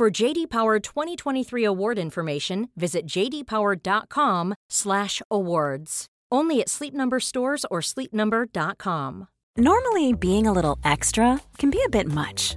For JD Power 2023 award information, visit jdpower.com/awards. Only at Sleep Number stores or sleepnumber.com. Normally, being a little extra can be a bit much,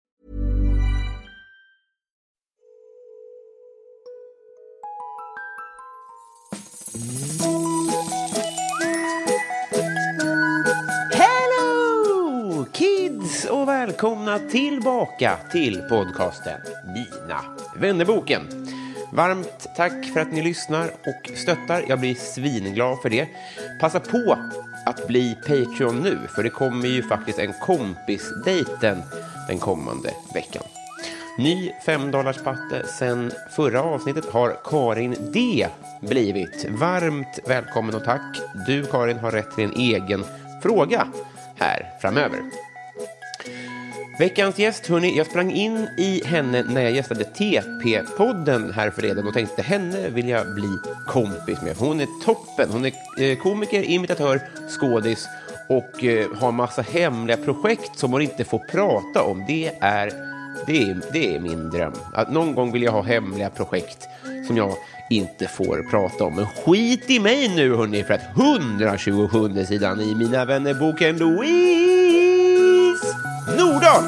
Kids och välkomna tillbaka till podcasten Mina vännerboken. Varmt tack för att ni lyssnar och stöttar. Jag blir svinglad för det. Passa på att bli Patreon nu, för det kommer ju faktiskt en kompisdejten den kommande veckan. Ny 5 patte sen förra avsnittet har Karin D blivit. Varmt välkommen och tack. Du Karin har rätt till en egen fråga här framöver. Veckans gäst, hörni, jag sprang in i henne när jag gästade TP-podden här förleden och tänkte henne vill jag bli kompis med. Hon är toppen. Hon är eh, komiker, imitatör, skådis och eh, har massa hemliga projekt som hon inte får prata om. Det är, det är, det är min dröm. Att någon gång vill jag ha hemliga projekt som jag inte får prata om. Men skit i mig nu hörni, för att 127 sidan i Mina vänner-boken Louise Nordahl.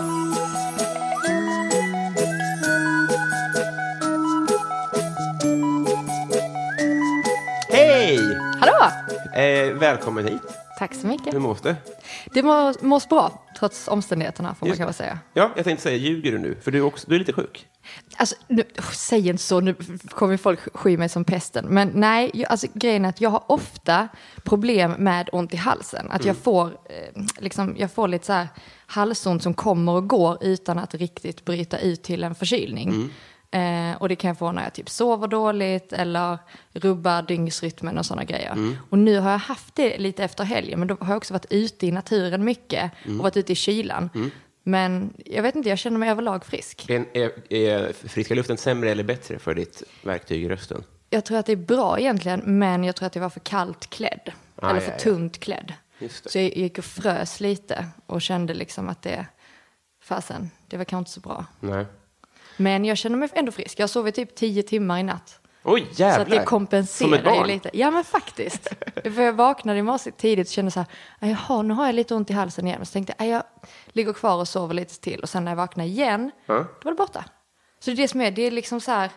Hej! Hallå! Eh, välkommen hit. Tack så mycket. Hur mås det? Det må, mås bra, trots omständigheterna, får man Just kanske det. säga. Ja, jag tänkte säga, ljuger du nu? För du är, också, du är lite sjuk. Alltså, nu, säg inte så, nu kommer folk sky mig som pesten. Men nej, jag, alltså, grejen är att jag har ofta problem med ont i halsen. Att jag, får, eh, liksom, jag får lite så här halsont som kommer och går utan att riktigt bryta ut till en förkylning. Eh, och det kan jag få när jag typ sover dåligt eller rubbar dygnsrytmen och sådana grejer. Och nu har jag haft det lite efter helgen, men då har jag också varit ute i naturen mycket och varit ute i kylan. Men jag vet inte, jag känner mig överlag frisk. Är, är, är friska luften sämre eller bättre för ditt verktyg i rösten? Jag tror att det är bra egentligen, men jag tror att jag var för kallt klädd. Ah, eller ja, för ja. tunt klädd. Så jag gick och frös lite och kände liksom att det, fasen, det var kanske inte så bra. Nej. Men jag känner mig ändå frisk. Jag sovit typ tio timmar i natt. Oj, jävlar! Så att det kompenserar ju lite. Ja men faktiskt. För jag vaknade i morse tidigt och kände så här, "Ah, jaha nu har jag lite ont i halsen igen. Så tänkte jag, "Ah, jag ligger kvar och sover lite till. Och sen när jag vaknade igen, då var det borta. Så det är det som är, det är liksom så här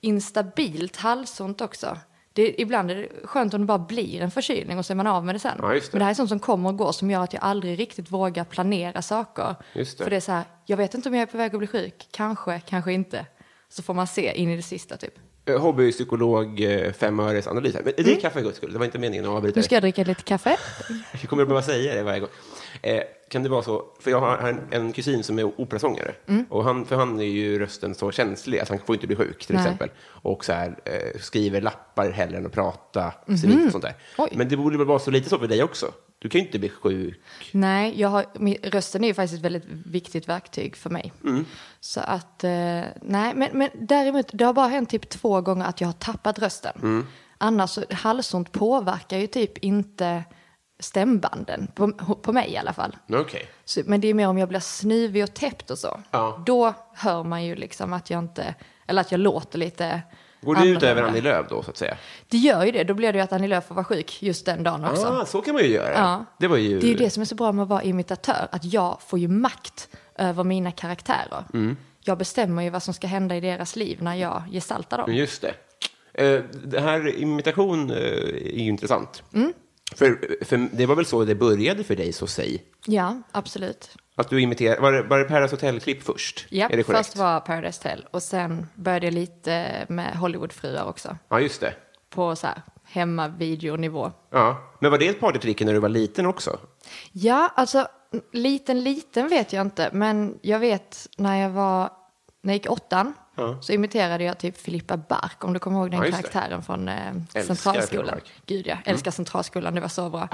instabilt halsont också. Det, ibland är det skönt om det bara blir en förkylning och så är man av med det sen. Ja, det. Men det här är sånt som kommer och går som gör att jag aldrig riktigt vågar planera saker. Det. För det är så här, jag vet inte om jag är på väg att bli sjuk, kanske, kanske inte. Så får man se in i det sista typ. Eh, Hobbypsykolog, eh, fem öres analys. här. Men det är kaffe för guds skull. Det var inte meningen att avbryta Mm. Nu ska jag dricka lite kaffe. Jag kommer att behöva säga det varje gång. Eh, kan det vara så, för jag har en, en kusin som är operasångare. Mm. Och han, för han är ju rösten så känslig att han får inte bli sjuk till Nej. exempel. Och så här, eh, skriver lappar hellre än att prata. civilt och sånt där. Oj. Men det borde väl vara så lite så för dig också? Du kan ju inte bli sjuk. Nej, jag har, min, rösten är ju faktiskt ett väldigt viktigt verktyg för mig. Så att, eh, nej, men, men däremot, det har bara hänt typ två gånger att jag har tappat rösten. Annars, så, halsont påverkar ju typ inte stämbanden, på, på mig i alla fall. Okej. Så, men det är mer om jag blir snuvig och täppt och så. Ja. Då hör man ju liksom att jag inte, eller att jag låter lite Går det ut över. Annie Lööf då, så att säga? Det gör ju det, då blir det ju att Annie Lööf får vara sjuk just den dagen också. Ah, så kan man ju göra. Ja. Det var ju... Det är ju det som är så bra med att vara imitatör, att jag får ju makt över mina karaktärer. Mm. Jag bestämmer ju vad som ska hända i deras liv när jag gestaltar dem. Just det. Eh, det här imitation eh, är ju intressant. Mm. För, för det var väl så det började för dig, så säg? Ja, absolut. Att du imiterade, var det, var det Paradise Hotel-klipp först? Ja, är det korrekt? först var Paradise Hotel och sen började jag lite med Hollywoodfruar också. Ja, just det. På så här hemmavideonivå. Ja. Men var det ett partytrick när du var liten också? Ja, alltså liten, liten vet jag inte. Men jag vet när jag var, när jag gick åttan. Så imiterade jag typ Filippa Bark, om du kommer ihåg den Ja, det. karaktären från eh, Älskar Centralskolan. Mm. Gud ja, älskar Centralskolan, det var så bra.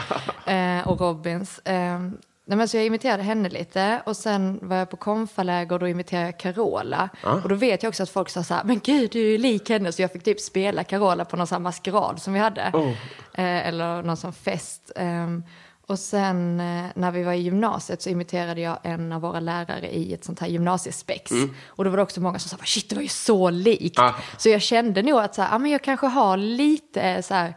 eh, och Robins. Eh, nej, men så jag imiterade henne lite och sen var jag på konfaläger och då imiterade jag Carola. Och då vet jag också att folk sa så här, men gud du är lik henne. Så jag fick typ spela Carola på någon sån maskerad som vi hade. Oh. Eh, eller någon sån fest. Och sen eh, när vi var i gymnasiet så imiterade jag en av våra lärare i ett sånt här gymnasiespex. Och då var det också många som sa, shit det var ju så likt. Ah. Så jag kände nog att så här, ah, men jag kanske har lite eh, så här,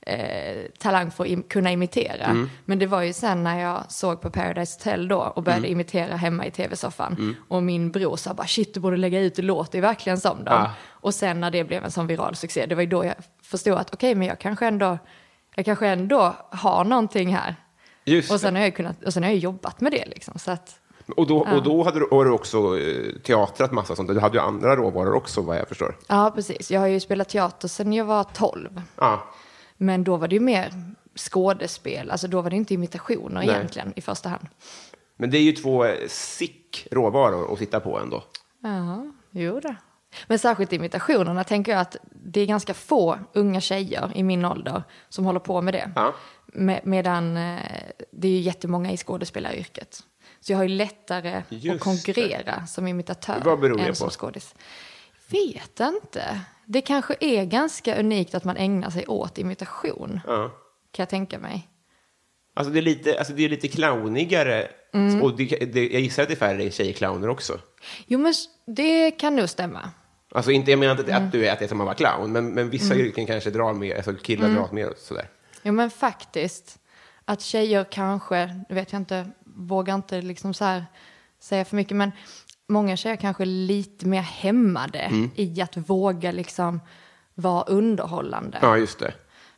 eh, talang för att im- kunna imitera. Men det var ju sen när jag såg på Paradise Hotel då och började imitera hemma i tv-soffan. Och min bror sa bara, shit du borde lägga ut, det låter ju verkligen som dem. Ah. Och sen när det blev en sån viral succé, det var ju då jag förstod att okej, men jag kanske ändå, jag kanske ändå har någonting här. Just Och sen har jag, kunnat, och sen har jag jobbat med det liksom. Så att, Och då, och då hade du, har du också eh, teatrat massa sånt. Du hade ju andra råvaror också, vad jag förstår. ja, precis. Jag har ju spelat teater sen jag var 12. Ja, Men då var det ju mer skådespel, alltså då var det inte imitationer Nej. egentligen i första hand. men det är ju två eh, sick råvaror att sitta på ändå. Ja, jo det. Men särskilt imitationerna tänker jag att det är ganska få unga tjejer i min ålder som håller på med det. Ja. Med, medan eh, det är ju jättemånga i skådespelaryrket. Så jag har ju lättare Just att konkurrera som imitatör Vad beror det på? som skådis. Vet inte. Det kanske är ganska unikt att man ägnar sig åt imitation. Ja. Kan jag tänka mig. Alltså det är lite, alltså det är lite clownigare. Mm. Och det, det, jag gissar att det är färre tjejclowner också. Jo men det kan nog stämma. Alltså inte, jag menar inte Mm. att du är, att det är som att vara clown, men, men vissa yrken kanske drar mer, alltså killar Mm. drar mer sådär. Jo men faktiskt. Att tjejer kanske, nu vet jag inte, vågar inte liksom så säga för mycket, men många tjejer kanske är lite mer hämmade Mm. i att våga liksom vara underhållande. Ja, just det.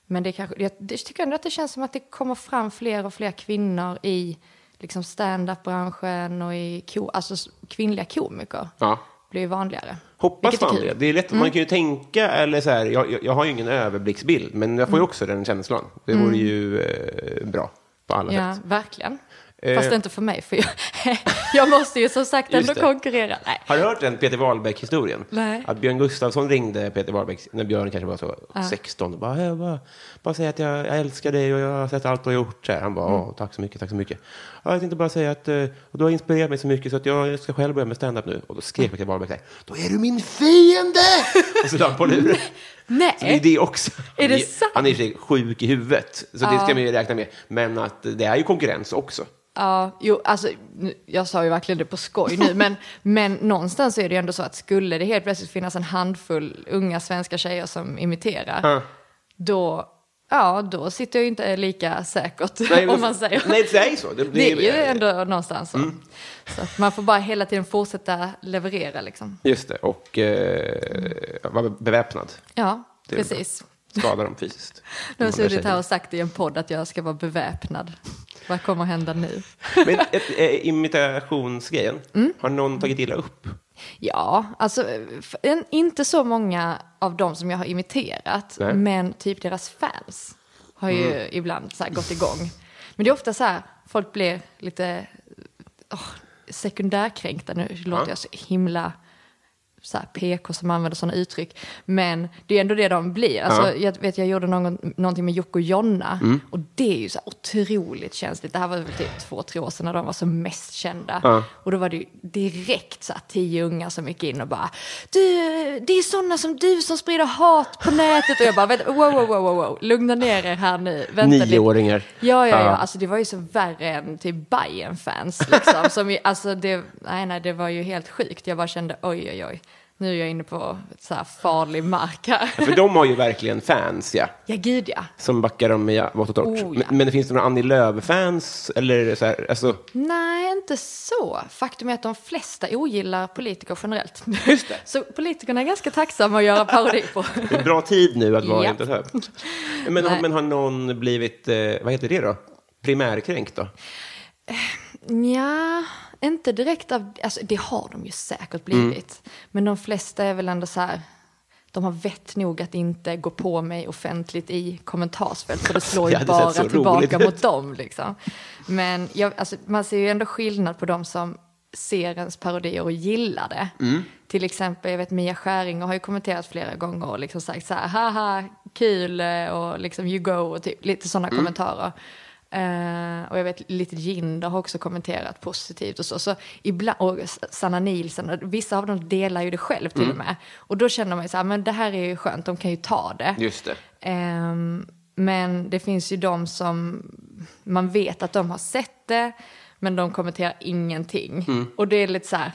Men det, kanske, jag det tycker ändå att det känns som att det kommer fram fler och fler kvinnor i liksom stand-up-branschen och i ko, alltså kvinnliga komiker. Ja. blir vanligare. Hoppas Vilket man. Mm. det. Det är lätt, man kan ju tänka, eller så här, jag, jag, har ju ingen överblicksbild, men jag får Mm. ju också den känslan. Det vore ju eh, bra på alla Ja, sätt. verkligen. Eh. Fast inte för mig, för jag, jag måste ju som sagt ändå konkurrera. Nej. Har du hört den Peter Wahlbeck-historien? Att Björn Gustafsson ringde Peter Wahlbeck när Björn kanske var så 16 och bara, jag bara, bara säga att jag, jag älskar dig och jag har sett allt du har gjort. Så här. Han bara, Mm. Tack så mycket, tack så mycket. Ja, jag tänkte bara säga att eh, du har inspirerat mig så mycket så att jag ska själv börja med stand-up nu. Och då skrek Peter Wahlbeck då är du min fiende! och så la han på luren. Nej. Så det är det också. Är det sant? Han är i sig sjuk i huvudet, så det ska man ju räkna med. Men att det är ju konkurrens också. Ja, jo, alltså, jag sa ju verkligen det på skoj nu, men, men någonstans är det ju ändå så att skulle det helt plötsligt finnas en handfull unga svenska tjejer som imiterar, då, ja, då sitter jag ju inte lika säkert, Nej, om man säger. Nej, det är ju så. Det, Det är ju ändå någonstans så. Mm. Så att man får bara hela tiden fortsätta leverera liksom. Just det, och eh, vara beväpnad. Ja, Det precis. Skada dem fysiskt. Nu har suttit här och sagt i en podd att jag ska vara beväpnad. Vad kommer hända nu? Men ett, eh, imitationsgrejen, Mm. har någon tagit illa upp? Ja, alltså en, inte så många av dem som jag har imiterat, Nej. Mm. men typ deras fans har ju ibland så gått igång. Men det är ofta så här, folk blir lite oh, sekundärkränkta. Nu låter Ja. jag så himla så här PK som använder sådana uttryck. Men det är ändå det de blir. Alltså, Ja. Jag vet, jag gjorde någon, någonting med Jocke och Jonna. Och det är ju så här otroligt känsligt. Det här var väl typ två, tre år sedan när de var som mest kända. Ja. Och då var det ju direkt så här tio unga som gick in och bara Du, det är sådana som du som sprider hat på nätet. Och jag bara, wow, wow, wow, wow, wow. lugna ner er här nu. Vänta lite. Nioåringar. Ja, ja, ja. Ja. Alltså det var ju så värre än typ Bayern fans liksom. som ju, alltså det, nej, nej, det var ju helt sjukt. Jag bara kände oj, oj, oj. Nu är jag inne på så här farlig mark här. För de har ju verkligen fans, ja. Ja, gud ja. Som backar dem med vått och torrt. Oh, ja. men, men det finns det några Annie Lööf-fans? Eller så här, alltså, Nej, inte så. Faktum är att de flesta ogillar politiker generellt. Just det. Så politikerna är ganska tacksamma att göra parodi på. det är bra tid nu att vara Ja. inte hög. Men, har- men har någon blivit, eh, vad heter det då? Primärkränkt då? Ja, inte direkt av, alltså det har de ju säkert blivit. Men de flesta är väl ändå så här, de har vett nog att inte gå på mig offentligt i kommentarsfält, för det slår ju bara tillbaka ut. mot dem. Liksom. Men jag, alltså, man ser ju ändå skillnad på de som ser ens parodier och gillar det. Mm. Till exempel, jag vet Mia Skäringer har ju kommenterat flera gånger och liksom sagt så här, haha, kul eh, och liksom you go och typ lite sådana Mm. kommentarer. Eh, och jag vet lite Jinder har också kommenterat positivt och så. så ibland, och Sanna Nielsen, och vissa av dem delar ju det själv till Mm. och med. Och då känner man ju så här, men det här är ju skönt, de kan ju ta det. Just det. Ehm, men det finns ju de som man vet att de har sett det, men de kommenterar ingenting. Mm. Och det är lite så här,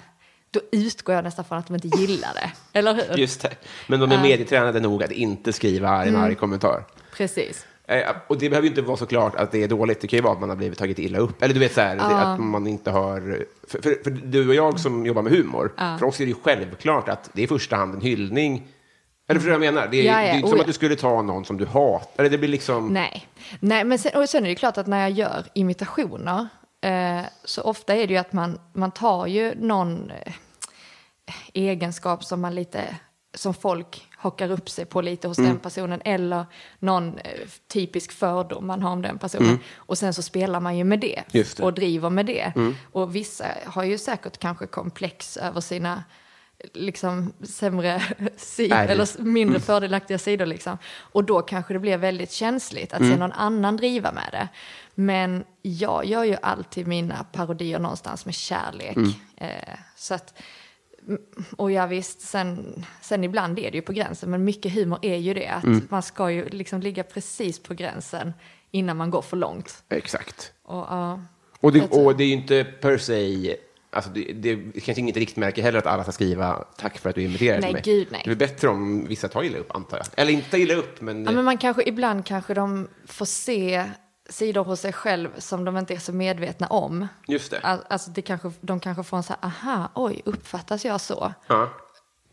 då utgår jag nästan från att de inte gillar det. Eller hur? Just det. Men de är medietränade nog att inte skriva en Mm. arg kommentar. Precis. Eh, Och det behöver ju inte vara så klart att det är dåligt. Det kan ju vara att man har blivit tagit illa upp. Eller du vet så här, det- att man inte har... För, för, för du och jag som jobbar med humor, för oss är det ju självklart att det är i första hand en hyllning. Eller förstår du vad jag menar? Det är, Ja, ja, det är inte oh som ja. att du skulle ta någon som du hatar. Eller det blir liksom... Nej, Nej men sen, och sen är det klart att när jag gör imitationer eh, så ofta är det ju att man, man tar ju någon eh, egenskap som man lite, som folk hakar upp sig på lite hos Mm. den personen eller någon eh, typisk fördom man har om den personen. Och sen så spelar man ju med det, Mm. Det. Mm. och driver med det. Och vissa har ju säkert kanske komplex över sina liksom sämre sidor eller mindre fördelaktiga sidor liksom. Och då kanske det blir väldigt känsligt att se någon annan driva med det. Men jag gör ju alltid mina parodier någonstans med kärlek. Eh, så att, mm, och ja visst, sen, sen ibland är det ju på gränsen, men mycket humor är ju det. Att man ska ju liksom ligga precis på gränsen innan man går för långt. Exakt. Och, ja. Och det, och det är ju inte per se... Alltså det, det är kanske inget riktmärke heller att alla ska skriva tack för att du imiterade Nej, mig. gud, nej. Det är bättre om vissa tar illa upp, antar jag. Eller inte illa upp, men... Ja, men man kanske, ibland kanske de får se sidor hos sig själv som de inte är så medvetna om. Just det. Al- Alltså det kanske, de kanske får en så här, aha, oj, uppfattas jag så? Ja.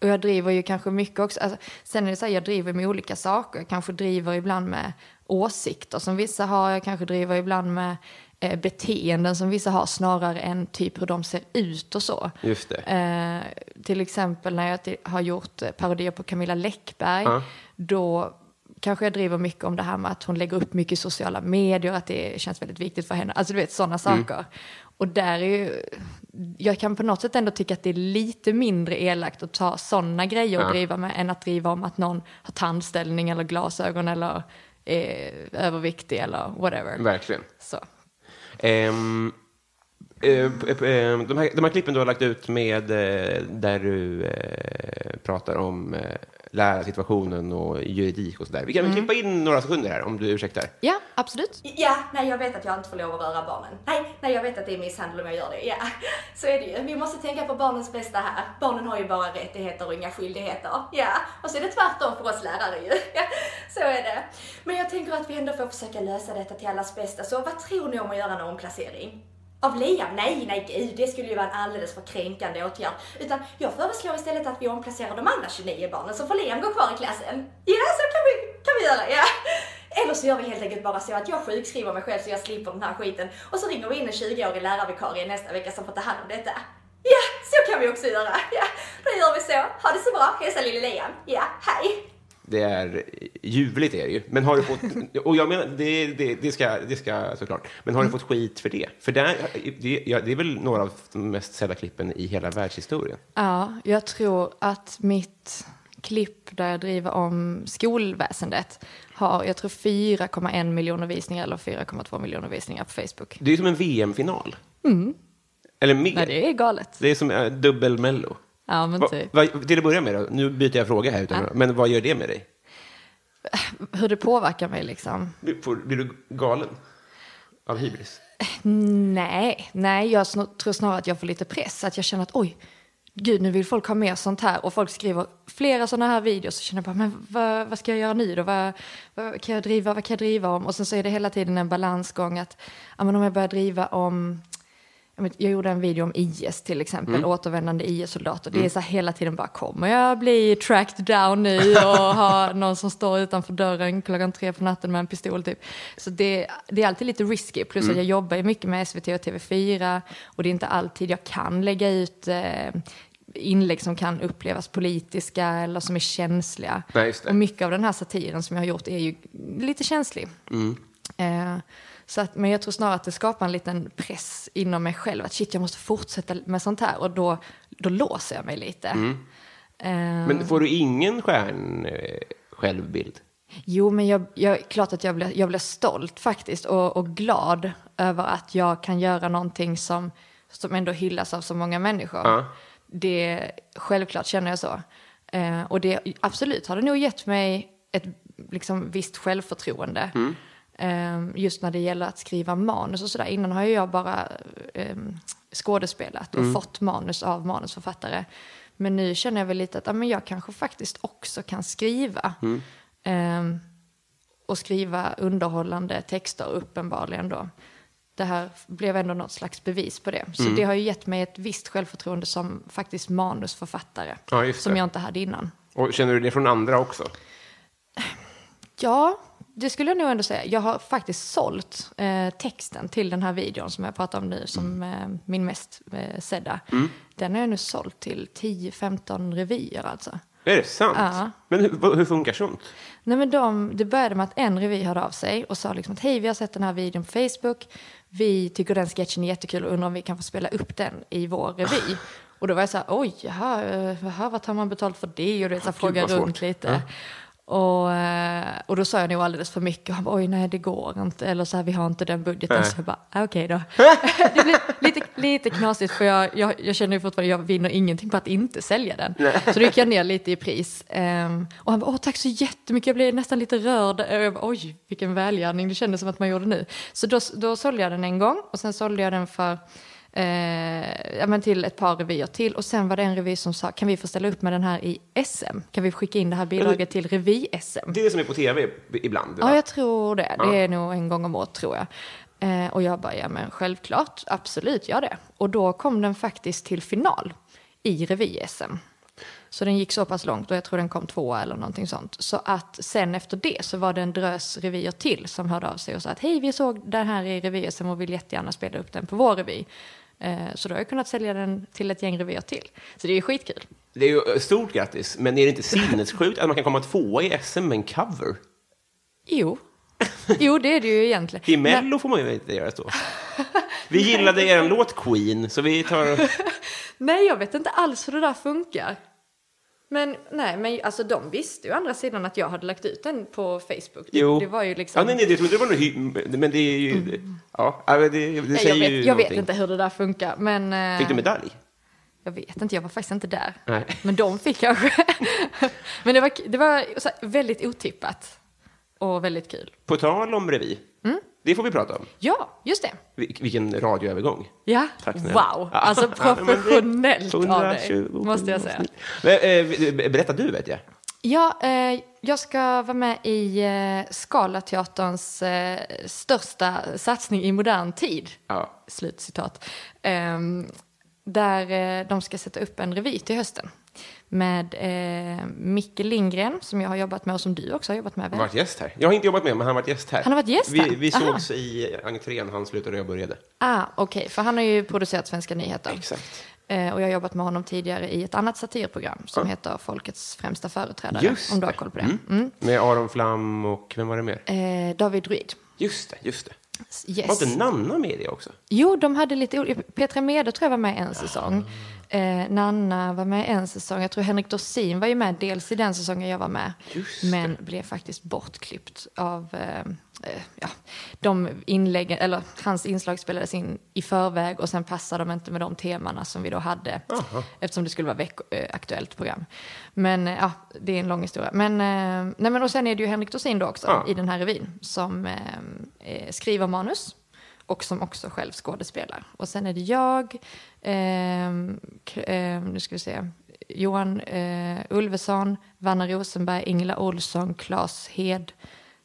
Och jag driver ju kanske mycket också, alltså, sen är det så här, jag driver med olika saker. Jag kanske driver ibland med åsikter som vissa har, jag kanske driver ibland med eh, beteenden som vissa har snarare än typ hur de ser ut och så. Just det. Eh, till exempel när jag har gjort eh, parodier på Camilla Läckberg, då kanske jag driver mycket om det här med att hon lägger upp mycket i sociala medier, att det känns väldigt viktigt för henne. Alltså du vet sådana saker. Och där är ju, jag kan på något sätt ändå tycka att det är lite mindre elakt att ta sådana grejer och Ja. driva med än att driva om att någon har tandställning eller glasögon eller är överviktig eller whatever. Verkligen. Så. Eh, de, här, de här klippen du har lagt ut med där du pratar om eh, lärarsituationen och juridik och sådär. Vi kan väl klippa in några sekunder här om du ursäktar. Ja, absolut. Ja, nej jag vet att jag inte får lov att röra barnen. Nej, nej jag vet att det är misshandel om jag gör det. Ja, så är det ju. Vi måste tänka på barnens bästa här. Barnen har ju bara rättigheter och inga skyldigheter. Ja, och så är det tvärtom för oss lärare ju. Ja, så är det. Men jag tänker att vi ändå får försöka lösa detta till allas bästa. Så vad tror ni om att göra en omplacering? Av Liam? Nej, nej gud, det skulle ju vara en alldeles för kränkande åtgärd. Utan jag föreslår istället att vi omplacerar de andra 29 barnen så får Liam gå kvar i klassen. Ja, så kan vi, kan vi göra, ja. Eller så gör vi helt enkelt bara så att jag sjukskriver mig själv så jag slipper den här skiten. Och så ringer vi in en 20-årig lärarvikarie nästa vecka som får ta hand om detta. Ja, så kan vi också göra. Ja, då gör vi så. Ha det så bra. Hälsa lille Liam. Ja, hej. Det är ljuvligt är det ju. Men har du fått, och jag menar, det, det, det, ska, det ska såklart. Men har du fått skit för det? För där, det, ja, det är väl några av de mest sedda klippen i hela världshistorien. Ja, jag tror att mitt klipp där jag driver om skolväsendet har, jag tror 4,1 miljoner visningar eller 4,2 miljoner visningar på Facebook. Det är som en VM-final. Eller mer. Nej, det är galet. Det är som äh, dubbel-mello. Ja, men typ. va, till att börja med då, nu byter jag fråga här, utan, men vad gör det med dig? Hur det påverkar mig liksom. Blir, får, blir du galen av hybris? Nej, nej, jag sn- tror snarare att jag får lite press. Att jag känner att oj, gud nu vill folk ha mer sånt här och folk skriver flera sådana här videos så känner jag bara, men vad, vad ska jag göra nu då? Vad, vad, kan jag driva, vad kan jag driva om? Och sen så är det hela tiden en balansgång att, ja men om jag börjar driva om jag gjorde en video om IS till exempel, Mm. återvändande IS-soldater. Det är så här hela tiden bara, kommer jag bli tracked down nu och ha någon som står utanför dörren klockan tre på natten med en pistol typ. Så det, det är alltid lite risky, plus Mm. att jag jobbar ju mycket med SVT och TV4 och det är inte alltid jag kan lägga ut eh, inlägg som kan upplevas politiska eller som är känsliga. Nej. Och mycket av den här satiren som jag har gjort är ju lite känslig. Eh, så att, men jag tror snarare att det skapar en liten press inom mig själv. Att shit, jag måste fortsätta med sånt här. Och då, då låser jag mig lite. Eh, Men får du ingen stjärn eh, självbild? Jo, men jag, jag, klart att jag blir, jag blir stolt faktiskt. Och, och glad över att jag kan göra någonting som, som ändå hyllas av så många människor. Ja. Det, självklart känner jag så. Eh, och det, absolut har det nog gett mig ett liksom, visst självförtroende. Eh, just när det gäller att skriva manus och sådär. Innan har ju jag bara eh, skådespelat och fått manus av manusförfattare. Men nu känner jag väl lite att ja, men jag kanske faktiskt också kan skriva. Eh, och skriva underhållande texter uppenbarligen då. Det här blev ändå något slags bevis på det. Så det har ju gett mig ett visst självförtroende som faktiskt manusförfattare. Ja, som jag inte hade innan. Och känner du det från andra också? Ja, det skulle jag nog ändå säga. Jag har faktiskt sålt eh, texten till den här videon som jag pratar om nu, som eh, min mest eh, sedda. Den har jag nu sålt till 10-15 revyer alltså. Är det sant? Ja. Men hur, hur funkar sånt? Nej, men de, det började med att en revy hörde av sig och sa liksom att hej, vi har sett den här videon på Facebook. Vi tycker den sketchen är jättekul och undrar om vi kan få spela upp den i vår revy. Och då var jag så här, oj, jaha, eh, jaha vad tar man betalt för det? Och det så här, fråga runt lite. Och, eh, och då sa jag nog alldeles för mycket. Och han bara, oj nej det går inte. Eller så här, vi har inte den budgeten. Nej. Så jag bara, ah, okej då. det blir lite, lite knasigt för jag, jag, jag känner ju fortfarande, jag vinner ingenting på att inte sälja den. Så då gick jag ner lite i pris. Ehm, och han bara, åh tack så jättemycket, jag blev nästan lite rörd. Och jag bara, oj vilken välgärning det kändes som att man gjorde nu. Så då, då sålde jag den en gång och sen sålde jag den för Eh, ja, men till ett par revyer till. Och sen var det en revy som sa, kan vi få ställa upp med den här i SM? Kan vi skicka in det här bidraget till revy-SM? Det är det som är på tv ibland. Ja, va? jag tror det. Det är nog en gång om året tror jag. Eh, och jag bara, ja men självklart, absolut, gör det. Och då kom den faktiskt till final i revy-SM. Så den gick så pass långt och jag tror den kom tvåa eller någonting sånt. Så att sen efter det så var det en drös revyer till som hörde av sig och sa att hej vi såg den här i revy-SM och vill jättegärna spela upp den på vår revy. Eh, så då har jag kunnat sälja den till ett gäng revyer till. Så det är ju skitkul. Det är ju eh, stort grattis, men är det inte sinnessjukt att man kan komma tvåa i SM med en cover? Jo, jo det är det ju egentligen. I Men- Mello får man ju inte göra så. Vi gillade er låt Queen, så vi tar... Nej, jag vet inte alls hur det där funkar. Men nej, men alltså de visste ju å andra sidan att jag hade lagt ut den på Facebook. Det, Jo. det var ju liksom... Ja, nej, nej, jag inte det var något. Men det är ju... Ja, ja, det, det Nej, säger jag ju vet, jag vet någonting. inte hur det där funkar, men... eh, Fick du medalj? Jag vet inte, jag var faktiskt inte där. Nej. Men de fick kanske. men det var, det var väldigt otippat. Och väldigt kul. På tal om revy. Mm. Det får vi prata om. Ja, just det. Vil- Vilken radioövergång. Ja, Tack wow. Ja. Alltså professionellt av dig, 120 måste jag säga. Eh, berätta du, vet jag. Ja, eh, jag ska vara med i eh, Scalateaterns eh, största satsning i modern tid. Ja. Slutcitat. Ehm, där eh, de ska sätta upp en revy till hösten. Med eh, Micke Lindgren, som jag har jobbat med och som du också har jobbat med. Han har varit gäst här. Jag har inte jobbat med men han har varit gäst här. Han har varit gäst här? Vi, vi sågs i entrén, han slutade och jag började. Ah, okej, för han har ju producerat Svenska nyheter. Exakt. Eh, och jag har jobbat med honom tidigare i ett annat satirprogram som heter Folkets främsta företrädare. Just om du har koll på det. Mm. Med Aron Flam och vem var det mer? Eh, David Druid. Just det, just det. Yes. Var inte Nanna med i det också? Jo, de hade lite olika. Petra Mede tror jag var med en säsong. Eh, Nanna var med en säsong. Jag tror Henrik Dorsin var ju med dels i den säsongen jag var med. Men blev faktiskt bortklippt av eh, ja, de inläggen, eller hans inslag spelades in i förväg och sen passade de inte med de temana som vi då hade. Eftersom det skulle vara veckoaktuellt program. Men eh, ja, det är en lång historia. Men, eh, nej, men och sen är det ju Henrik Dorsin då också Ja. i den här revyn som eh, eh, skriver manus och som också själv skådespelar. Och sen är det jag, k- ehm, nu ska vi se, Johan eh, Ulveson, Vanna Rosenberg, Ingela Olsson, Claes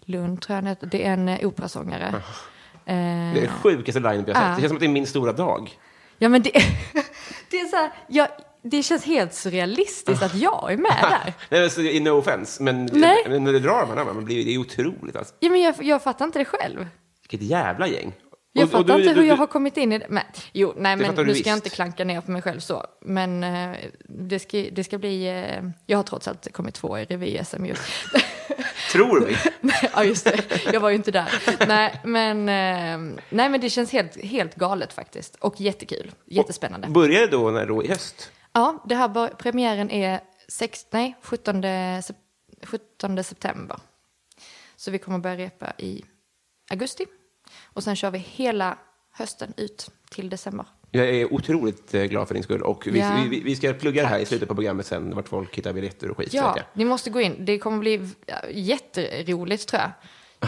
Hedlund tror jag han heter. Det är en eh, operasångare. Det är Eh, det sjukaste line-up jag sett. Ja. Det känns som att det är min stora dag. ja men det, det är så här, jag, det känns helt surrealistiskt att jag är med där. Nej, men, så, no offense, men, Nej. men när det drar man, man blir, det är otroligt. Alltså. Ja, men jag, jag fattar inte det själv. Vilket jävla gäng. Jag Och- och fattar du- inte hur du- jag har kommit in i det. Men, jo, nej, men nu ska jag inte klanka ner på mig själv så. Men eh, det, ska, det ska bli... Eh, jag har trots allt kommit två i revy-SM ju. Tror vi. ja, just det. Jag var ju inte där. nej, men, eh, nej, men det känns helt, helt galet faktiskt. Och jättekul. Jättespännande. Börjar det då, när då i höst? Ja, det här bör- premiären är sex, nej, 17, sep- 17 september. Så vi kommer börja repa i augusti. Och sen kör vi hela hösten ut till december. Jag är otroligt eh, glad för din skull. Och vi, Ja. vi, vi ska plugga det här i slutet på programmet sen, vart folk hittar biljetter och skit. Ja, jag. ni måste gå in. Det kommer bli jätteroligt tror jag.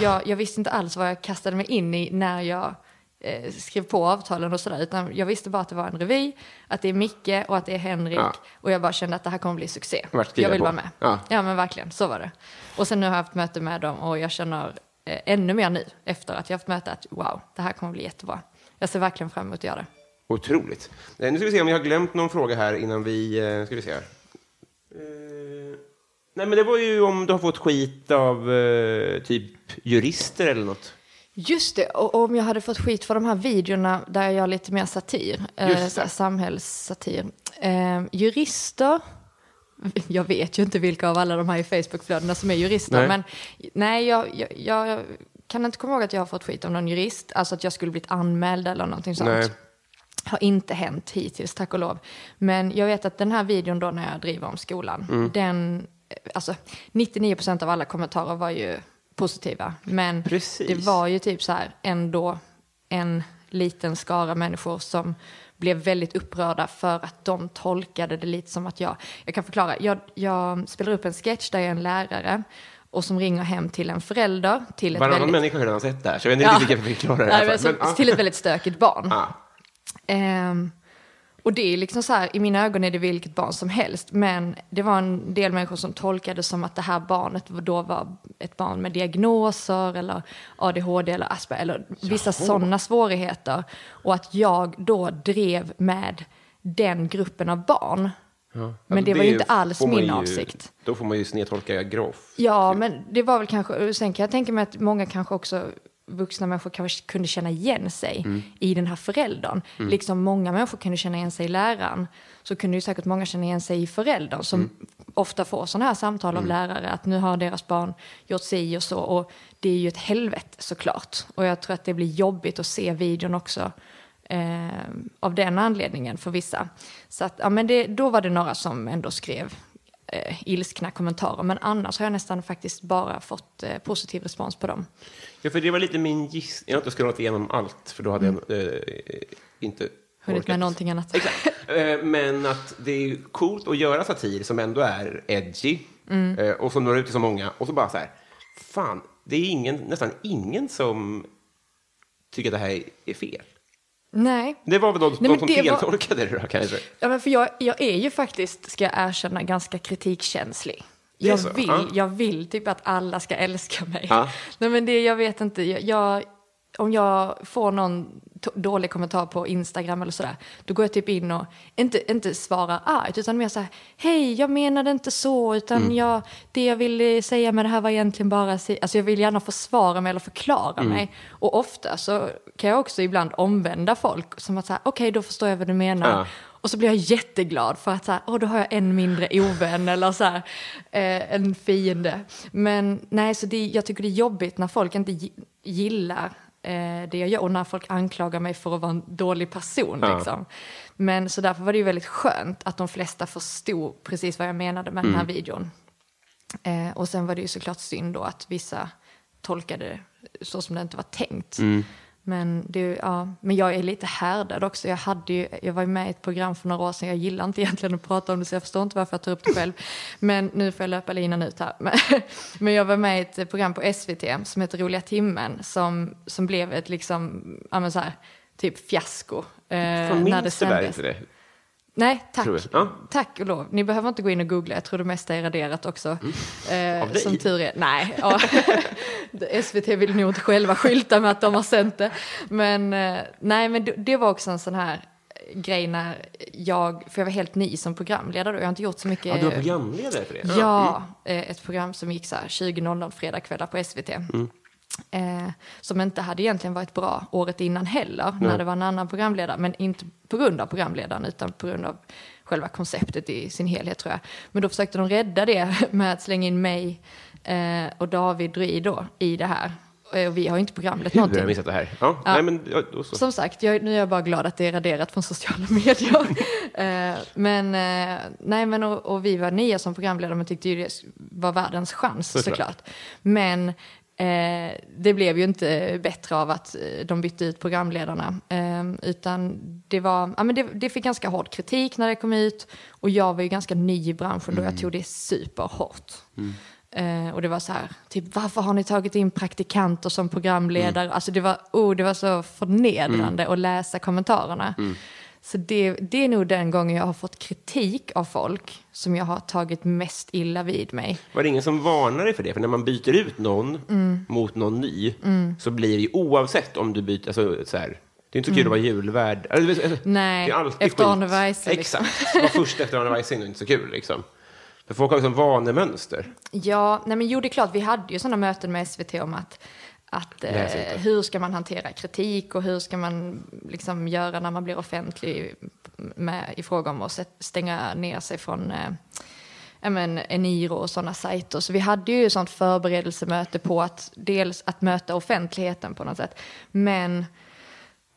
jag. Jag visste inte alls vad jag kastade mig in i när jag eh, skrev på avtalen och sådär. Utan jag visste bara att det var en revy, att det är Micke och att det är Henrik. Ja. Och jag bara kände att det här kommer bli succé. Jag vill på. vara med. Ja. Ja. men verkligen, så var det. Och sen nu har jag haft möte med dem och jag känner eh, ännu mer nu efter att jag haft möte att wow, det här kommer bli jättebra. Jag ser verkligen fram emot att göra det. Otroligt. Eh, Nu ska vi se om jag har glömt någon fråga här innan vi... eh, Ska vi se här. Nej, men det var ju om du har fått skit av typ jurister eller något. Just det, och om jag hade fått skit för de här videorna där jag gör lite mer satir, eh, samhällssatir. Eh, jurister, jag vet ju inte vilka av alla de här i Facebookflödena som är jurister, Nej. men nej, jag, jag, jag kan inte komma ihåg att jag har fått skit av någon jurist, alltså att jag skulle blivit anmäld eller någonting sånt. Nej. Har inte hänt hittills, tack och lov. Men jag vet att den här videon då när jag driver om skolan, Mm. den, alltså 99% av alla kommentarer var ju positiva. Men Precis. det var ju typ så här ändå en liten skara människor som blev väldigt upprörda för att de tolkade det lite som att jag, jag kan förklara, jag, jag spelar upp en sketch där jag är en lärare och som ringer hem till en förälder till ett Varannan väldigt... människa har redan sett det här, så jag vet inte riktigt vilka förklarar det här Nej, men Men, ja. till ett väldigt stökigt barn. Ja. Ehm, och det är liksom så här, i mina ögon är det vilket barn som helst. Men det var en del människor som tolkade som att det här barnet då var ett barn med diagnoser eller ADHD eller Asperger eller vissa sådana svårigheter. Och att jag då drev med den gruppen av barn. Men Alltså, det var ju inte alls min ju- avsikt. Då får man ju snedtolka grovt. Ja, men det var väl kanske, sen kan jag tänka mig att många kanske också vuxna människor kanske kunde känna igen sig Mm. i den här föräldern. Liksom många människor kunde känna igen sig i läraren, så kunde ju säkert många känna igen sig i föräldern som Mm. ofta får sådana här samtal av lärare, att nu har deras barn gjort si och så. Och det är ju ett helvete såklart. Och jag tror att det blir jobbigt att se videon också eh, av den anledningen för vissa. Så att, ja, men det, då var det några som ändå skrev eh, ilskna kommentarer. Men annars har jag nästan faktiskt bara fått eh, positiv respons på dem. Ja, för det var lite min gissning. Jag har inte scrollat igenom allt, för då hade jag eh, inte Mm. Hunnit med någonting annat. Eh, Men att det är coolt att göra satir som ändå är edgy Mm. eh, och som når ut till så många. Och så bara så här, fan, det är ingen, nästan ingen som tycker att det här är fel. Nej. Det var väl de, Nej, de som var- feltolkade det då kanske. Ja, men för jag, jag är ju faktiskt, ska jag erkänna, ganska kritikkänslig. Jag vill, Ja. jag vill typ att alla ska älska mig. Ja. Nej men det, jag vet inte, jag, jag, om jag får någon dålig kommentar på Instagram eller sådär, då går jag typ in och inte, inte svarar argt, utan mer så här, hej, jag menade inte så, utan Mm. jag, det jag ville säga med det här var egentligen bara, si-" alltså jag vill gärna försvara mig eller förklara Mm. mig. Och ofta så kan jag också ibland omvända folk, som att säga, okej, då förstår jag vad du menar. Ja. Och så blir jag jätteglad för att så här, åh, då har jag en mindre ovän eller så här, eh, en fiende. Men nej, så det, jag tycker det är jobbigt när folk inte gi- gillar eh, det jag gör och när folk anklagar mig för att vara en dålig person. Ja. Liksom. Men så därför var det ju väldigt skönt att de flesta förstod precis vad jag menade med den här videon. Eh, och sen var det ju såklart synd då att vissa tolkade det så som det inte var tänkt. Men, det, ja, men jag är lite härdad också. Jag, hade ju, jag var med i ett program för några år sedan. Jag gillar inte egentligen att prata om det så jag förstår inte varför jag tar upp det själv. Men nu får jag löpa linan ut här. Men, men jag var med i ett program på SVT som heter Roliga timmen. Som, som blev ett liksom, ja här, typ fiasko. Eh, Fan, när det sändes. inte det. Nej, tack. Tror jag. Ja. Tack och lov. Ni behöver inte gå in och googla, jag tror det mesta är raderat också. Mm. Av Eh, dig? som tur är. Nej, ja. SVT vill nog inte själva skylta med att de har sänt det. Men eh, nej, men det, det var också en sån här grej när jag, för jag var helt ny som programledare då, jag har inte gjort så mycket. Ja, du var programledare för det? Ja, eh, ett program som gick så här 20.00 fredagskvällar på SVT. Eh, som inte hade egentligen varit bra året innan heller, när det var en annan programledare. Men inte på grund av programledaren, utan på grund av själva konceptet i sin helhet tror jag. Men då försökte de rädda det med att slänga in mig eh, och David Rui då i det här. Eh, Och vi har ju inte programlett Hur har någonting. jag missat det här? Ja, Ja. Nej, men, ja. Som sagt, jag, nu är jag bara glad att det är raderat från sociala medier. eh, men, eh, nej, men och, och vi var nya som programledare men tyckte ju det var världens chans Såklart. såklart. Men eh, det blev ju inte bättre av att eh, de bytte ut programledarna. Eh, utan det, var, ja, men det, det fick ganska hård kritik när det kom ut. Och jag var ju ganska ny i branschen då jag tog det superhårt. Eh, och det var så här, typ varför har ni tagit in praktikanter som programledare? Alltså det var, oh, det var så förnedrande att läsa kommentarerna. Så det, det är nog den gången jag har fått kritik av folk som jag har tagit mest illa vid mig. Var det ingen som varnade dig för det? För när man byter ut någon Mm. mot någon ny så blir det ju oavsett om du byter, alltså så här, det är inte så kul att vara julvärd. Alltså, Mm. Nej, det är alltid efter. Arne Weise, liksom. Exakt, vara först efter Arne Weise är inte så kul liksom. För folk har liksom vanemönster. Ja, nej men jo det är klart, vi hade ju sådana möten med SVT om att, att eh, hur ska man hantera kritik och hur ska man liksom göra när man blir offentlig med, i fråga om att stänga ner sig från eh, men, Eniro och sådana sajter. Så vi hade ju ett sånt förberedelsemöte på att dels att möta offentligheten på något sätt. Men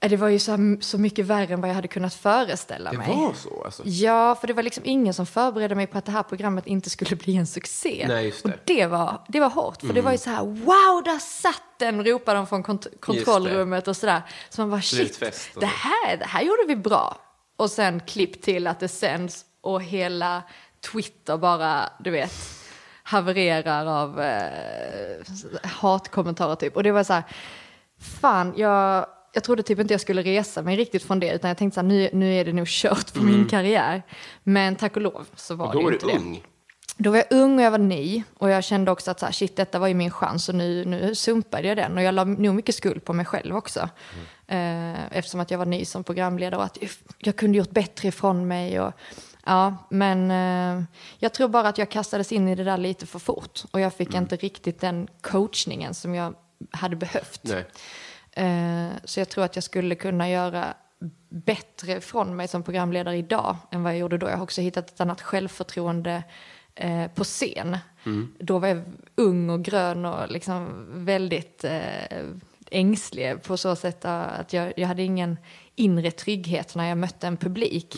det var ju så, så mycket värre än vad jag hade kunnat föreställa Det mig. var så alltså. Ja, för det var liksom ingen som förberedde mig på att det här programmet inte skulle bli en succé. Nej, just det. Mm. Och det var, det var hårt, för det var ju så här, wow, där satt den, ropade de från kont- kontrollrummet och sådär. Så man bara, shit, det här, det här gjorde vi bra. Och sen klipp till att det sänds och hela Twitter bara, du vet, havererar av eh, hatkommentarer typ. Och det var så här, fan, jag, jag trodde typ inte jag skulle resa mig riktigt från det, utan jag tänkte så här, nu, nu är det nog kört för min karriär. Men tack och lov så var Och då det inte det. ung. Då var jag ung och jag var ny och jag kände också att så här, shit, detta var ju min chans och nu, nu sumpade jag den. Och jag la nog mycket skuld på mig själv också. Eh, eftersom att jag var ny som programledare och att jag, kunde gjort bättre ifrån mig. Och, ja, men eh, jag tror bara att jag kastades in i det där lite för fort. Och jag fick inte riktigt den coachningen som jag hade behövt. Nej. Eh, så jag tror att jag skulle kunna göra bättre från mig som programledare idag än vad jag gjorde då. Jag har också hittat ett annat självförtroende eh, på scen. Då var jag ung och grön och liksom väldigt eh, ängslig på så sätt att jag, jag hade ingen inre trygghet när jag mötte en publik.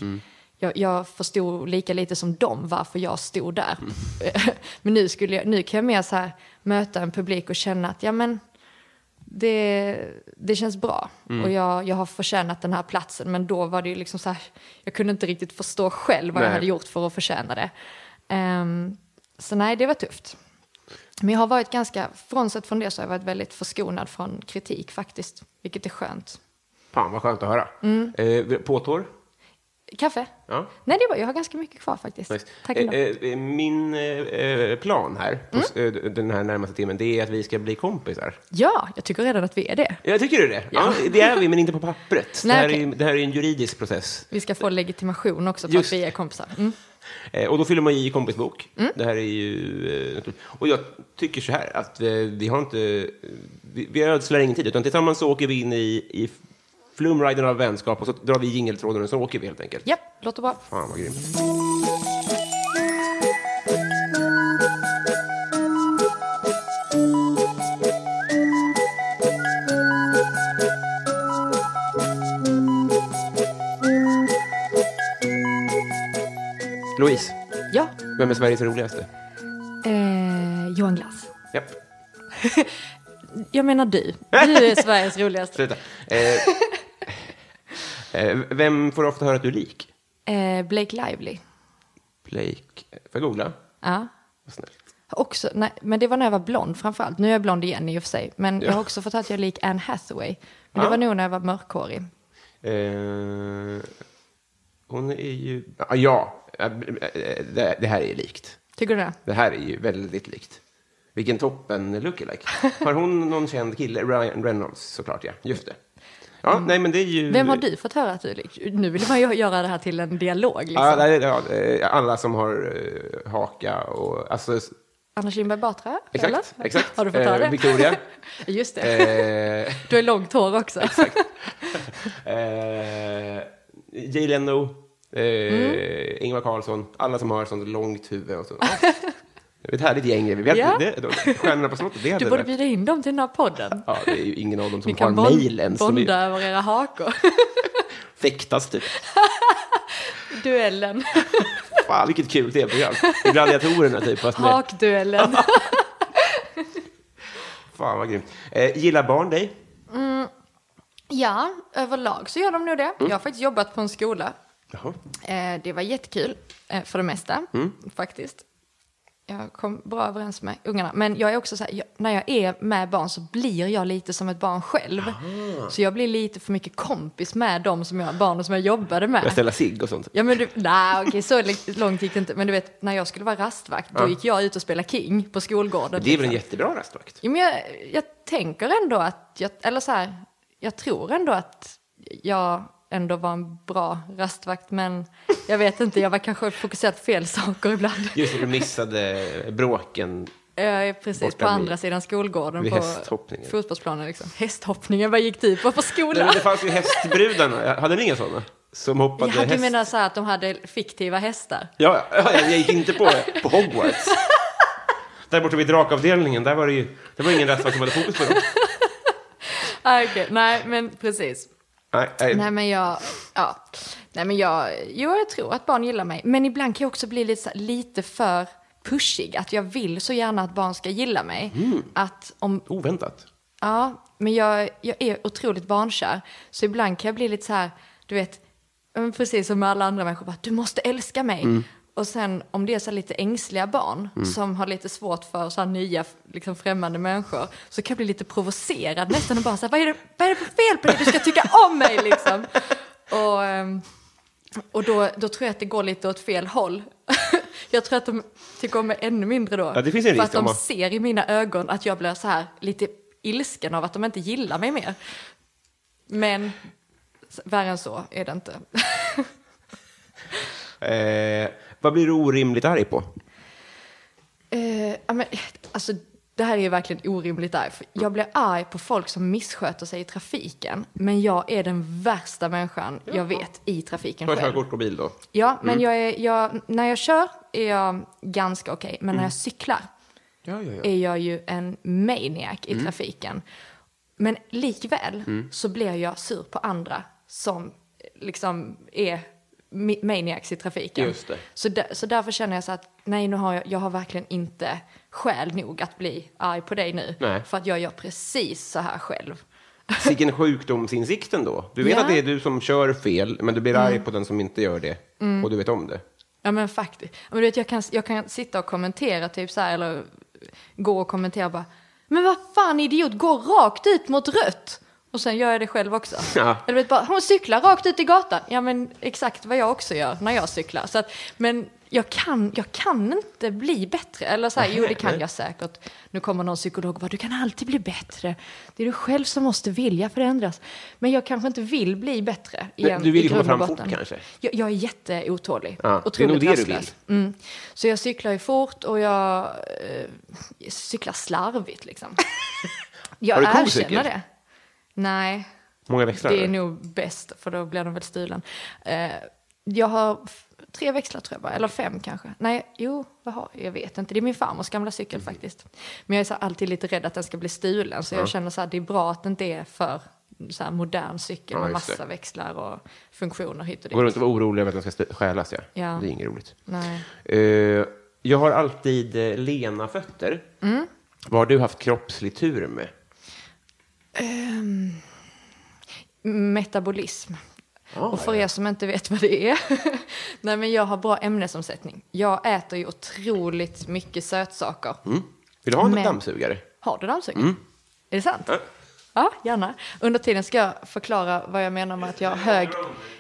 Jag, jag förstod lika lite som dem varför jag stod där. men nu, skulle jag, nu kan jag mer så här möta en publik och känna att ja men det, det känns bra. Och jag, jag har förtjänat den här platsen. Men då var det ju liksom så här, jag kunde inte riktigt förstå själv vad jag Nej. hade gjort för att förtjäna det. Ehm, så nej, det var tufft. Men jag har varit ganska, frånsett från det så har jag varit väldigt förskonad från kritik faktiskt. Vilket är skönt. Fan vad skönt att höra. Mm. Eh, påtår? Kaffe? Ja. Nej, det var, jag har ganska mycket kvar faktiskt. Nice. Tack Eh, ändå. eh, min eh, plan här, på, Mm. eh, den här närmaste timmen, det är att vi ska bli kompisar. Ja, jag tycker redan att vi är det. Jag tycker du det? Ja. det är vi, men inte på pappret. det, Nej, här okej. är, det här är en juridisk process. Vi ska få legitimation också på Just. att vi är kompisar. Mm. Eh, och då fyller man i kompisbok. Det här är ju... Eh, och jag tycker så här, att eh, vi har inte... Vi, vi ödslar ingen tid, utan tillsammans så åker vi in i, i flumriden av vänskap och så drar vi jingeltråden och så åker vi helt enkelt. Ja, låter bra. Fan vad grymt. Louise, Ja, vem är Sveriges roligaste? eh, Johan Glass. Japp. Jag menar du. Du är Sveriges roligaste. Sluta. Eh, vem får ofta höra att du är lik? Eh, Blake Lively. Blake. Får jag googla? Ja. Vad snällt. Också, nej, men det var när jag var blond framförallt. Nu är jag blond igen i och för sig. Men jag Ja. har också fått höra att jag är lik Anne Hathaway. Men det Ja. var nog när jag var mörkhårig. Eh, hon är ju... Ja, Ja, eh, det, det här är ju likt. Tycker du det? Det här är ju väldigt likt. Vilken toppen lookalike. Har hon någon känd kille? Ryan Reynolds såklart, ja. Just det. Ja, nej men det är ju... Mm. Vem har du fått höra att du är? Nu vill man ju göra det här till en dialog. Liksom. Ja, ja, alla som har eh, haka och... Alltså, Anna Kinberg Batra? exakt, eller? exakt. Har du fått höra Eh, det? Victoria. Just det. Eh, Du har långt hår också. eh, Jay Leno, eh, Mm. Ingvar Carlsson, alla som har sånt långt huvud. Och så. Det är ett härligt gäng. Vi hade, Ja. det, de, Stjärnorna på slottet, det hade Du borde bjuda in dem till den här podden. Ja, det är ju ingen av dem som har kan mejl ens. De bonda är- över era hakor. fäktas typ. Duellen. Fan, vilket kul tv-program. Gladiatorerna typ. Fast med, Hakduellen. fan vad grymt. Eh, gillar barn dig? Ja, överlag så gör de nog det. Mm. Jag har faktiskt jobbat på en skola. Jaha. Eh, det var jättekul eh, för det mesta, Mm. faktiskt. Jag kom bra överens med ungarna. Men jag är också så här, jag, när jag är med barn så blir jag lite som ett barn själv. Så jag blir lite för mycket kompis med de som jag, barnen som jag jobbade med. Jag ställer cigg och sånt. Ja men du, nej okej så långt gick det inte. Men du vet, när jag skulle vara rastvakt, då Ja. gick jag ut och spelade King på skolgården. Det är väl en liksom. jättebra rastvakt? Jo, men jag, jag tänker ändå att, jag, eller så här, jag tror ändå att jag ändå var en bra rastvakt, men jag vet inte, jag var kanske fokuserad på fel saker ibland. Just det, du missade bråken. Är precis Borta på vid- andra sidan skolgården på fotbollsplanen. Liksom. Hästhoppningen, vad gick du på på Nej, skolan? men det fanns ju hästbrudarna. Hade ni inga sådana? Som hoppade Ja, du häst? menar så här att de hade fiktiva hästar? Ja, ja, jag gick inte på, på Hogwarts. Där borta vid drakavdelningen, där var det ju det var ingen rastvakt som hade fokus på dem. Ah, okej. Nej, men precis. Nej, nej. Nej men jag, ja. Nej men jag, jo jag tror att barn gillar mig. Men ibland kan jag också bli lite, lite för pushig. Att jag vill så gärna att barn ska gilla mig. Att om, Oväntat. ja, men jag, jag är otroligt barnkär. Så ibland kan jag bli lite så här, du vet, precis som alla andra människor, bara, du måste älska mig. Och sen om det är så lite ängsliga barn som har lite svårt för så här nya liksom främmande människor så kan jag bli lite provocerad nästan och bara så här, vad är det, vad är det för fel på dig? Du ska tycka om mig liksom. Och, ehm, och då, då tror jag att det går lite åt fel håll. jag tror att de tycker om mig ännu mindre då. Ja, det finns en för att de man- ser i mina ögon att jag blir så här lite ilsken av att de inte gillar mig mer. Men värre än så är det inte. Eh, vad blir du orimligt arg på? Eh, ja, men, alltså, det här är ju verkligen orimligt arg. För Jag blir arg på folk som missköter sig i trafiken. Men jag är den värsta människan jag vet i trafiken Har själv. körkort och bil då? Ja, men jag är, jag, när jag kör är jag ganska okej. Men när jag cyklar Ja, ja, ja. är jag ju en maniac i trafiken. Men likväl så blir jag sur på andra som liksom är maniacs i trafiken. Just det. Så, där, så därför känner jag så att nej, nu har jag, jag har verkligen inte skäl nog att bli arg på dig nu. Nej. För att jag gör precis så här själv. Vilken sjukdomsinsikt ändå. Du vet Ja. Mm. att det är du som kör fel, men du blir arg på den som inte gör det. Och du vet om det. Ja men faktiskt. Men du vet, jag, kan, jag kan sitta och kommentera typ så här, eller gå och kommentera bara, men vad fan idiot, gå rakt ut mot rött. Och sen gör jag det själv också. Ja. Eller vet bara, hon cyklar rakt ut i gatan. Ja men exakt vad jag också gör när jag cyklar. Så att, men jag kan, jag kan inte bli bättre. Eller så här, jo det kan jag säkert. Nu kommer någon psykolog och bara, du kan alltid bli bättre. Det är du själv som måste vilja förändras. Men jag kanske inte vill bli bättre. Igen, du vill komma fram fort kanske? Jag, jag är jätteotålig. Ja, det är nog det du rastlös. Mm. Så jag cyklar ju fort och jag eh, cyklar slarvigt liksom. Jag erkänner det. Nej, Många växlar? det är nog bäst för då blir de väl stulen. Eh, jag har tre växlar tror jag bara, eller fem kanske. Nej, jo, vad har jag? Jag vet inte. Det är min farmors gamla cykel Mm. faktiskt. Men jag är så alltid lite rädd att den ska bli stulen. Så jag känner så här, det är bra att det inte är för så här modern cykel Ja, med just det. massa växlar och funktioner hit och dit. Går runt och vara orolig över att den ska st- stjälas, ja. Ja. Det är inget roligt. Nej. Eh, jag har alltid eh, lena fötter. Mm. Vad har du haft kroppslig tur med? Metabolism. Ah, och för er som inte vet vad det är. Nej men jag har bra ämnesomsättning. Jag äter ju otroligt mycket sötsaker. Mm. Vill du ha en Men- dammsugare? Har du dammsugare? Är det sant? Ja, gärna. Under tiden ska jag förklara vad jag menar med att jag har hög,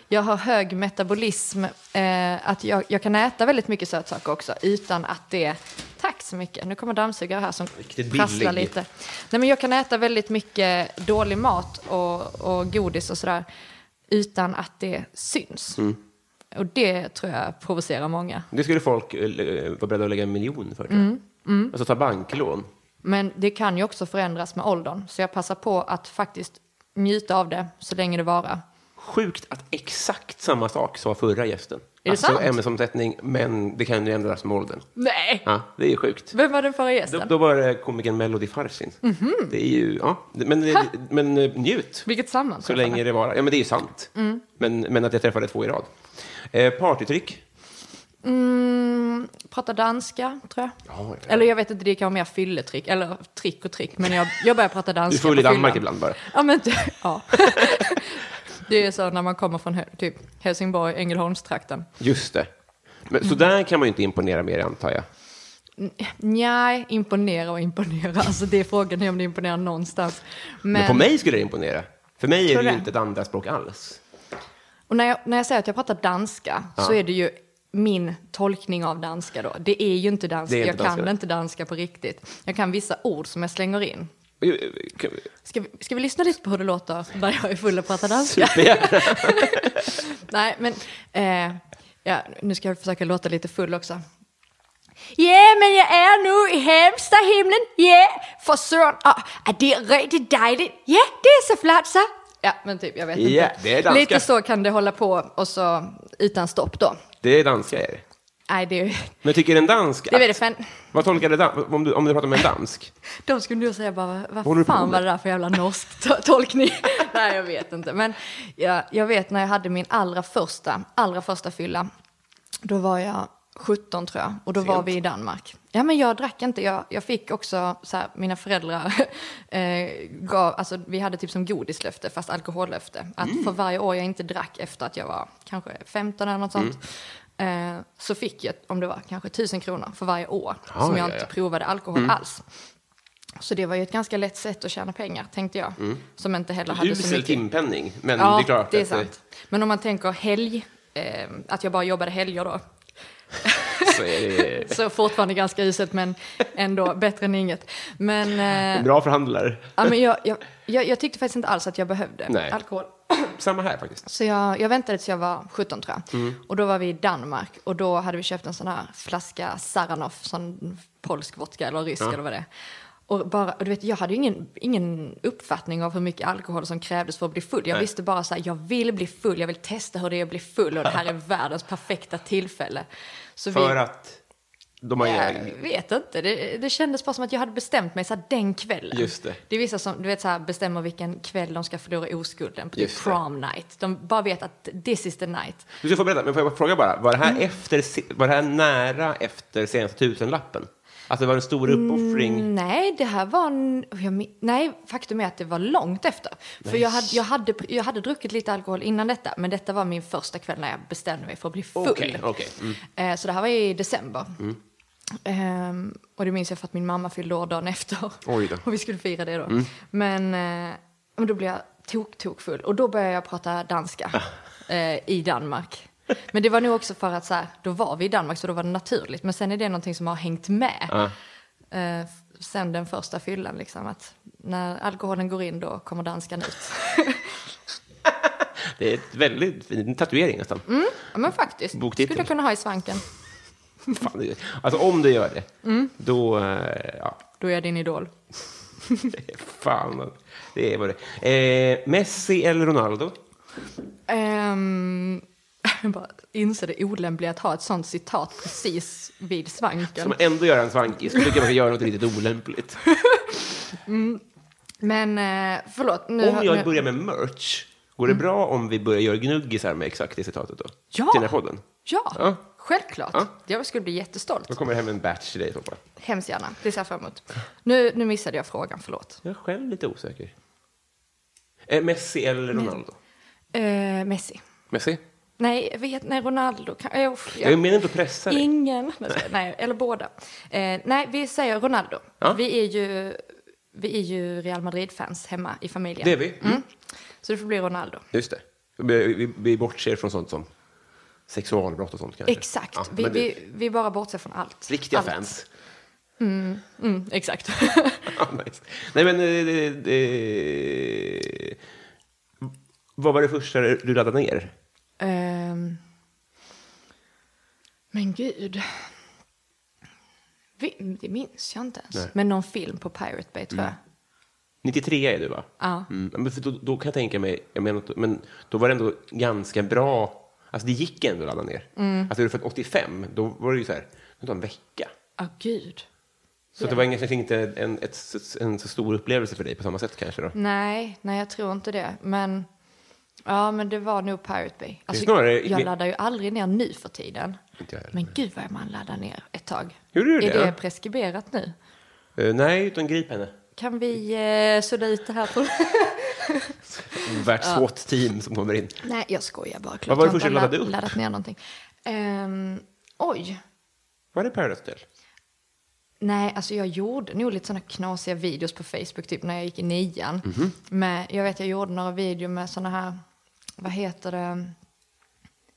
jag har hög metabolism. Eh, att jag, jag kan äta väldigt mycket sötsaker också utan att det... Så mycket. Nu kommer dammsugare här som Riktigt prasslar billig. lite. Nej, men jag kan äta väldigt mycket dålig mat och, och godis och sådär utan att det syns. Mm. Och det tror jag provocerar många. Det skulle folk eh, vara beredda att lägga en miljon för. Mm, Mm. Alltså ta banklån. Men det kan ju också förändras med åldern. Så jag passar på att faktiskt njuta av det så länge det varar. Sjukt att exakt samma sak sa förra gästen. Det alltså sant? ämnesomsättning, men det kan ju ändras med åldern. Nej! Ja, det är ju sjukt. Vem var den förra gästen? Då, då var det komikern Melody Farsin. Mhm. Det är ju, ja, det- men, det- men eh, njut. Vilket Så sammanträffande. länge det varar. Ja, men det är ju sant. Mm. Men, men att jag träffade två i rad. Eh, partytrick. Mm, prata danska, tror jag. Ja, ja. Eller jag vet inte, det kan vara mer fylletrick. Eller trick och trick. Men jag, jag börjar prata danska Du får väl i Danmark ibland bara. Ja, men ja. Det är så när man kommer från typ Helsingborg, Ängelholmstrakten. Just det. Men, Mm. Så där kan man ju inte imponera mer, antar jag. Nej, imponera och imponera. Alltså det är frågan är om det imponerar någonstans. Men, Men, på mig skulle det imponera. För mig är det ju inte ett andra språk alls. Och när jag, när jag säger att jag pratar danska så är det ju min tolkning av danska då. Det är ju inte danska, inte jag kan danska. inte danska på riktigt. Jag kan vissa ord som jag slänger in. Ska vi, ska vi lyssna lite på hur det låter när jag är full och pratar danska? Nej, men eh, ja, nu ska jag försöka låta lite full också. Ja, men jag är nu i hamsterhimlen. Ja, för sören. Ah, är det riktigt dejligt? Ja, det är så flott så. Ja, men typ, jag vet inte. det är danska. Lite så kan det hålla på och så utan stopp då. Det är danska, är det. Nej, det är Men tycker en dansk... det är väl fan. Vad tolkar det dan- om, du, om du pratar med en dansk? De skulle nog säga bara, vad, fan var det där för jävla norsk to- tolkning? Nej, jag vet inte. Men jag, jag vet när jag hade min allra första, allra första fylla, då var jag 17 tror jag, och då var Sent. vi i Danmark. Ja, men jag drack inte. Jag, jag fick också, så här, mina föräldrar eh, gav, alltså vi hade typ som godislöfte, fast alkohollöfte. Att Mm. för varje år jag inte drack efter att jag var kanske 15 eller något sånt, Mm. Eh, så fick jag, om det var kanske 1000 kronor för varje år Ja, som jag ja, inte ja. Mm. provade alkohol alls. Så det var ju ett ganska lätt sätt att tjäna pengar, tänkte jag. Som inte heller hade så Mm. Usel mycket. timpenning, men Ja, det är klart det är sant. Men om man tänker helg, eh, att jag bara jobbade helger då, så är det så fortfarande ganska uselt men ändå bättre än inget. Men, en eh, bra förhandlare. ja, men jag, jag, jag, jag tyckte faktiskt inte alls att jag behövde Nej. alkohol. Samma här faktiskt. Så jag, jag väntade tills jag var 17 tror jag. Mm. Och då var vi i Danmark och då hade vi köpt en sån här flaska Saranov, sån polsk vodka eller rysk eller vad det är. Och, bara, och du vet, jag hade ju ingen, ingen uppfattning av hur mycket alkohol som krävdes för att bli full. Jag Nej. visste bara så här, jag vill bli full, jag vill testa hur det är att bli full och det här är världens perfekta tillfälle. Så För vi, att de har jag vet inte, det, det kändes bara som att jag hade bestämt mig så här, den kvällen. Just det. Det är vissa som du vet, så här, bestämmer vilken kväll de ska förlora oskulden på typ prom night. De bara vet att this is the night. Du ska få berätta, men får jag fråga bara, var det här, Mm. efter, var det här nära efter senaste tusenlappen? Alltså det var en stor uppoffring? Mm, nej, det här var... En, jag, nej, faktum är att det var långt efter. För jag hade, jag, hade, jag hade druckit lite alkohol innan detta, men detta var min första kväll när jag bestämde mig för att bli full. Okej, okej. Mm. Eh, så det här var i december. Ehm, och det minns jag för att min mamma fyllde år dagen efter. Mm. Och vi skulle fira det då. Men, eh, men då blev jag tok, tok full. Och då började jag prata danska eh, i Danmark. Men det var nog också för att så här, då var vi i Danmark så då var det naturligt. Men sen är det någonting som har hängt med. Ja. Eh, sen den första fyllan liksom. Att när alkoholen går in då kommer danskan ut. Det är ett väldigt fin tatuering nästan. ja men faktiskt. Boktitel. Skulle jag kunna ha i svanken. Fan, det, alltså om du gör det, Mm. då... eh, Ja, Då är jag din idol. fan. Det är vad det. Eh, Messi eller Ronaldo? Um, bara inser det olämpliga att ha ett sånt citat precis vid svanken. Som ändå gör en svankis. Då tycker jag man ska göra något riktigt olämpligt. Men eh, förlåt. Nu, Om jag nu, börjar med merch, går det bra om vi börjar göra gnuggisar med exakt det citatet då? Ja. Till den här podden? Ja, Ja. självklart. Ja. Jag skulle bli jättestolt. Då kommer det hem en batch till dig i så fall. Hemskt gärna. Det ser jag fram emot. Nu, nu missade jag frågan, förlåt. Jag är själv lite osäker. Eh, Messi eller Ronaldo? Eh, Messi. Messi? Nej, jag vet, nej, Ronaldo. Kan, eh, uff, Jag menar inte att pressa dig. Ingen. Nej, eller båda. Eh, nej, vi säger Ronaldo. Ja. Vi är ju, vi är ju Real Madrid-fans hemma i familjen. Det är vi. Mm. Så det får bli Ronaldo. Just det. Vi, vi, vi bortser från sånt som sexualbrott och sånt kanske. Exakt. Ja, vi, det- vi, vi bara bortser från allt. Riktiga allt. fans. Mm, exakt. Ja, nice. Nej, men... eh, det- vad var det första du laddade ner? Ehm, men gud. Det minns jag inte ens. Nej. Men någon film på Pirate Bay tror jag. 93 är du, va? Ja. Mm. men för då, då kan jag tänka mig... Jag menar, men då var det ändå ganska bra... Alltså, det gick ändå att ladda ner. Mm. Alltså, är du född 85, då var det ju så här... Det en vecka. Ja, gud. Så det var kanske inte en, ett, en så stor upplevelse för dig på samma sätt kanske då? Nej, nej jag tror inte det. Men, ja, men det var nog Pirate Bay. Alltså, snarare- jag laddar ju aldrig ner nu för tiden. Men gud vad man laddar ner ett tag. Gjorde du Är det? det preskriberat nu? Eh, nej, utan grip henne. Kan vi eh, sudda ut det här? På... Värt SWAT-team som kommer in. nej, jag skojar bara. Vad var det första du laddade ladd- upp? Laddat ner någonting. Ehm, oj. Var det Paradise Hotel? Nej, alltså jag gjorde nog lite sådana knasiga videos på Facebook typ när jag gick i nian. Med, jag vet jag gjorde några videor med sådana här, vad heter det,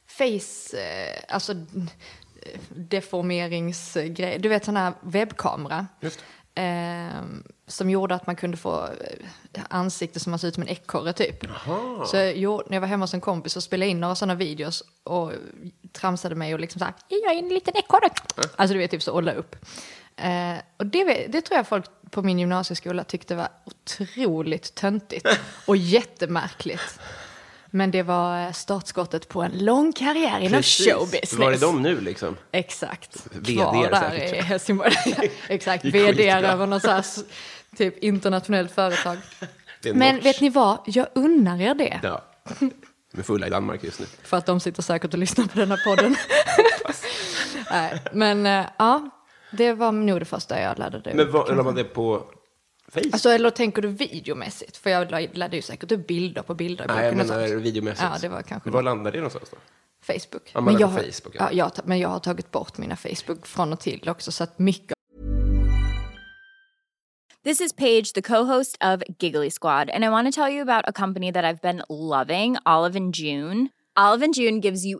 face, eh, alltså eh, deformeringsgrejer. Du vet sådana här webbkamera. Eh, som gjorde att man kunde få eh, ansikte som man ser ut som en ekorre typ. Så jag, när jag var hemma hos en kompis och spelade in några sådana videos och tramsade mig och liksom så här, jag är en liten ekorre. Alltså du vet, typ så och la upp. Eh, och det, det tror jag folk på min gymnasieskola tyckte var otroligt töntigt och jättemärkligt. Men det var eh, startskottet på en lång karriär inom showbusiness. Var är de nu liksom? Exakt. VD där säkert. i Helsingborg. Exakt, vd över något så här, typ internationellt företag. Men vet ni vad? Jag unnar er det. Ja. De är fulla i Danmark just nu. För att de sitter säkert och lyssnar på den här podden. Nej, men eh, ja, det var nog det första jag laddade Men vad, la man det på Facebook? Alltså, eller tänker du videomässigt? För jag la- laddade ju säkert upp bilder på bilder Nej, jag menar videomässigt. Ja, det var kanske Var landar det någonstans då? Facebook. Ja, men, jag, Facebook, ja. ja. jag, men jag har tagit bort mina Facebook från och till också. Så att mycket This is Paige, the co-host of Giggly Squad, and I want to tell you about a company that I've been loving, Olive and June. Olive and June gives you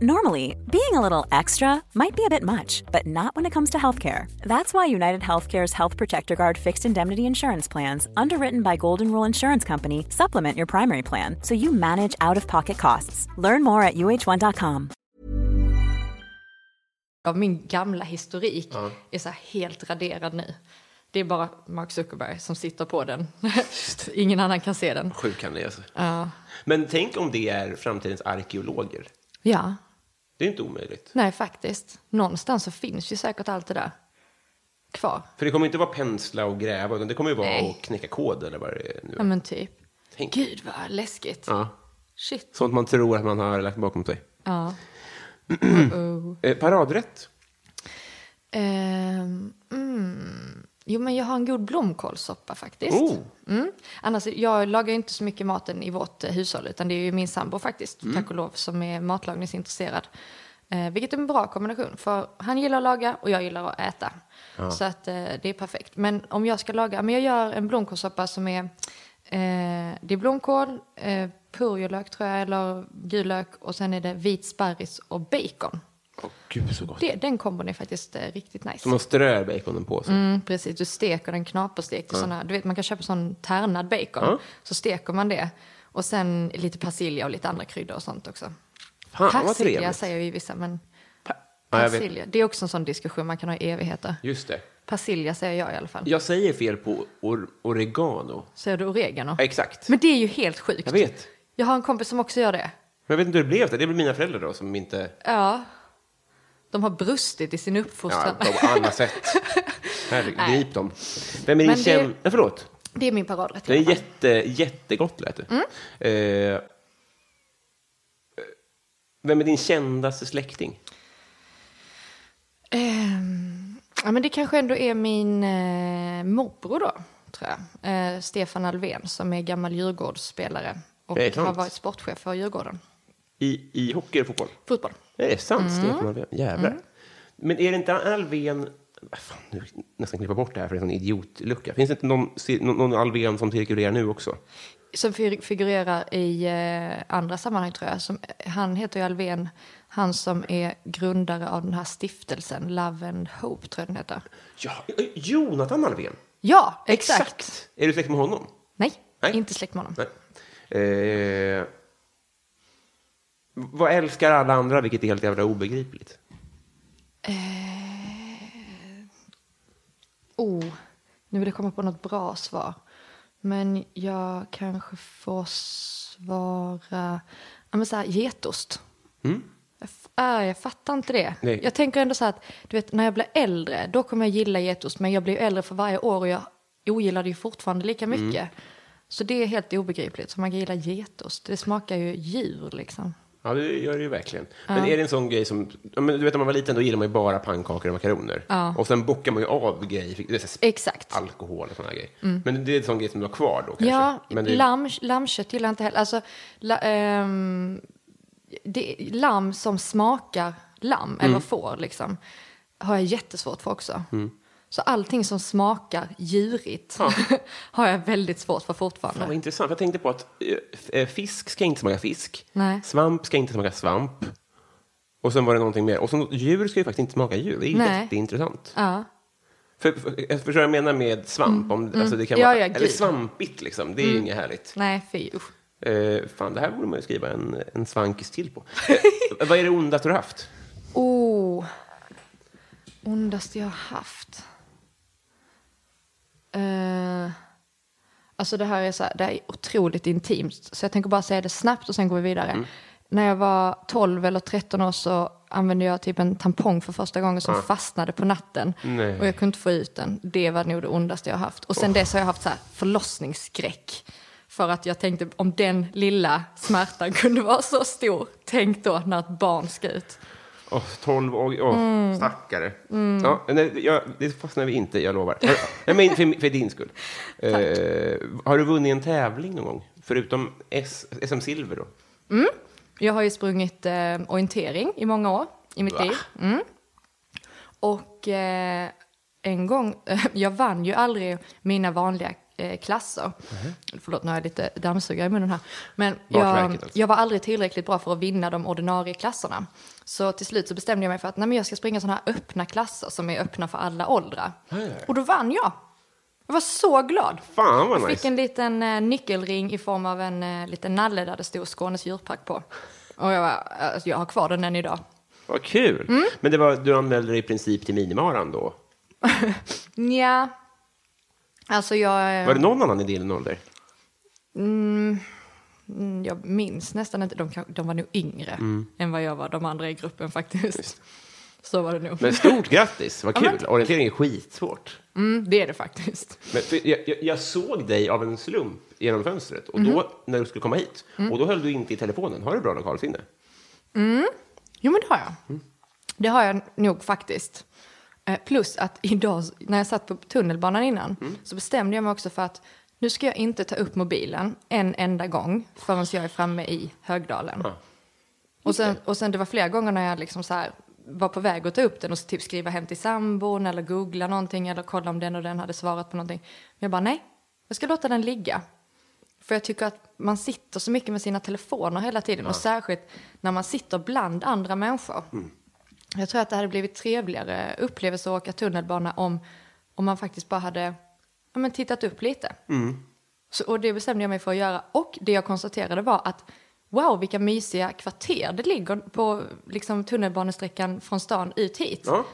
Normally, being a little extra might be a bit much, but not when it comes to healthcare. That's why United Healthcare's Health Protector Guard fixed indemnity insurance plans, underwritten by Golden Rule Insurance Company, supplement your primary plan so you manage out of pocket costs. Learn more at uh1.com. av min gamla historik är så helt raderad nu. Det är bara Mark Zuckerberg som sitter på den. Ingen annan kan se den. Sjuk han är alltså. Ja. Men tänk om det är framtidens arkeologer. ja, Det är inte omöjligt. nej faktiskt. Någonstans så finns ju säkert allt det där kvar. För det kommer inte vara pensla och gräva, utan det kommer ju vara Nej. att knäcka kod eller vad det är nu. Ja men typ. Tänk. Gud vad läskigt. Ja. Shit. Sånt man tror att man har lagt bakom sig. Ja. Uh-oh. Eh, paradrätt? Ehm, mm. Jo men jag har en god blomkålssoppa faktiskt. Oh. Mm. Annars, jag lagar inte så mycket maten i vårt eh, hushåll utan det är ju min sambo faktiskt, Mm. tack och lov, som är matlagningsintresserad. Eh, vilket är en bra kombination för han gillar att laga och jag gillar att äta. Så att eh, det är perfekt. Men om jag ska laga, men jag gör en blomkålssoppa som är, eh, det är blomkål, eh, purjolök tror jag, eller gul lök och sen är det vit sparris och bacon. Åh, gud så gott. Det, den kombon är faktiskt eh, riktigt nice. Så man strör baconen på sig. Mm, precis, du steker den knaperstekt i såna, du vet man kan köpa sån tärnad bacon. Så steker man det. Och sen lite persilja och lite andra kryddor och sånt också. Fan Persilja säger ju vissa, men vet. Persilja. Det är också en sån diskussion man kan ha i evigheter. Just det. Persilja säger jag i alla fall. Jag säger fel på or oregano. Säger du oregano? Ja, exakt. Men det är ju helt sjukt. Jag vet. Jag har en kompis som också gör det. Men jag vet inte hur det blev. Det Det blev mina föräldrar då som inte... Ja. De har brustit i sin uppfostran. Ja, på alla sätt. Herregud, grip dem. Vem är din det- känd... Ja, förlåt. Det är min paradrätt. Det är jätte, jättegott lät det. Mm. Eh, vem är din kändaste släkting? Ehm, ja, men det kanske ändå är min eh, morbror då, tror jag. Eh, Stefan Alvén som är gammal Djurgårdsspelare och har varit sportchef för Djurgården. I, i hockey eller fotboll? Fotboll. Det är sant, Mm. Stefan Alvén. Jävlar. Men är det inte Alvén... Fan, nu nästan klippa bort det här för det är en sån idiotlucka. Finns det inte någon, någon, Alvén som cirkulerar nu också? Som fig- figurerar i eh, andra sammanhang tror jag. Som, han heter ju Alvén, han som är grundare av den här stiftelsen, Love and Hope tror jag den heter. Ja, Jonathan Alvén. Ja, exakt. Är du släkt med honom? Nej, Nej. inte släkt med honom. Nej. Eh, vad älskar alla andra, vilket är helt jävla obegripligt? Oh, nu vill jag komma på något bra svar. Men jag kanske får svara... Ja, men så här, getost. Jag, f- äh, jag fattar inte det. Nej. Jag tänker ändå så här att du vet, när jag blir äldre, då kommer jag gilla getost. Men jag blir äldre för varje år och jag ogillar det ju fortfarande lika mycket. Så det är helt obegripligt. Så man kan gilla getost. Det smakar ju djur liksom. Ja, det gör det ju verkligen. Men är det en sån grej som... Ja, men du vet, när man var liten då gillade man ju bara pannkakor och makaroner. Ja. Och sen bockar man ju av grejer. Det är så här Exakt. alkohol och såna grejer. Men det är en sån grej som du har kvar då kanske? Ja, men det, lamm, lammkött gillar jag inte heller. Alltså, la, ehm, det, lamm som smakar lamm, eller får, liksom, har jag jättesvårt för också. Så allting som smakar djurigt har jag väldigt svårt för fortfarande. Fan, vad intressant. Jag tänkte på att eh, eh, fisk ska inte smaka fisk. Nej. Svamp ska inte smaka svamp. Och sen var det någonting mer. Och så, djur ska ju faktiskt inte smaka djur. Det är ju Nej. jätteintressant. Ja. För, för, jag förstår jag menar med svamp. Om, alltså det kan Ja, vara, ja, eller svampigt liksom. Det är ju inget härligt. Nej, fy usch. Eh, fan, det här borde man ju skriva en, en svankis till på. Eh, vad är det ondaste du har haft? Oh, ondaste jag har haft. Eh, alltså det här är, så här, det är otroligt intimt. Så jag tänker bara säga det snabbt och sen går vi vidare. Mm. När jag var 12 eller 13 år så använde jag typ en tampong för första gången som fastnade på natten. Nej. Och jag kunde inte få ut den. Det var nog det ondaste jag har haft. Och sen dess har jag haft så här förlossningsskräck. För att jag tänkte om den lilla smärtan kunde vara så stor. Tänk då när ett barn ska ut. Oh, 12 år, oh, Mm. stackare. Ja, nej, jag, det fastnar vi inte, jag lovar. Nej, men för, för din skull. Eh, har du vunnit en tävling någon gång? Förutom S, SM Silver då? Jag har ju sprungit eh, orientering i många år i mitt Va? liv. Mm. Och eh, en gång, jag vann ju aldrig mina vanliga eh, klasser. Förlåt, nu har jag lite dammsugare i munnen här. Men jag, alltså. jag var aldrig tillräckligt bra för att vinna de ordinarie klasserna. Så till slut så bestämde jag mig för att nej, jag ska springa sådana här öppna klasser som är öppna för alla åldrar. Och då vann jag. Jag var så glad. Fan vad Jag fick nice. en liten eh, nyckelring i form av en eh, liten nalle där det stod Skånes djurpark på. Och jag, var, alltså, jag har kvar den än idag. Vad kul. Mm. Men det var, du anmälde dig i princip till minimaran då? Nja, alltså jag, eh, Var det någon annan i din ålder? mm, jag minns nästan inte, de, de var nog yngre Mm. än vad jag var, de andra i gruppen faktiskt. Så var det nog. Men stort grattis, vad Ja, kul. men- Orientering är skitsvårt. Mm, det är det faktiskt. Men jag, jag, jag såg dig av en slump genom fönstret och Mhm. då, när du skulle komma hit. Mm. Och då höll du inte i telefonen. Har du bra lokalsinne? Jo, men det har jag. Det har jag nog faktiskt. Eh, plus att idag, när jag satt på tunnelbanan innan, så bestämde jag mig också för att nu ska jag inte ta upp mobilen en enda gång förrän jag är framme i Högdalen. Och sen, och sen det var flera gånger när jag liksom så här var på väg att ta upp den och typ skriva hem till sambon eller googla någonting eller kolla om den och den hade svarat på någonting. Men jag bara nej, jag ska låta den ligga. För jag tycker att man sitter så mycket med sina telefoner hela tiden och särskilt när man sitter bland andra människor. Jag tror att det hade blivit trevligare upplevelse att åka tunnelbana om, om man faktiskt bara hade ja, men tittat upp lite. Så, och det bestämde jag mig för att göra. Och det jag konstaterade var att wow vilka mysiga kvarter det ligger på liksom, tunnelbanesträckan från stan ut hit. Ja.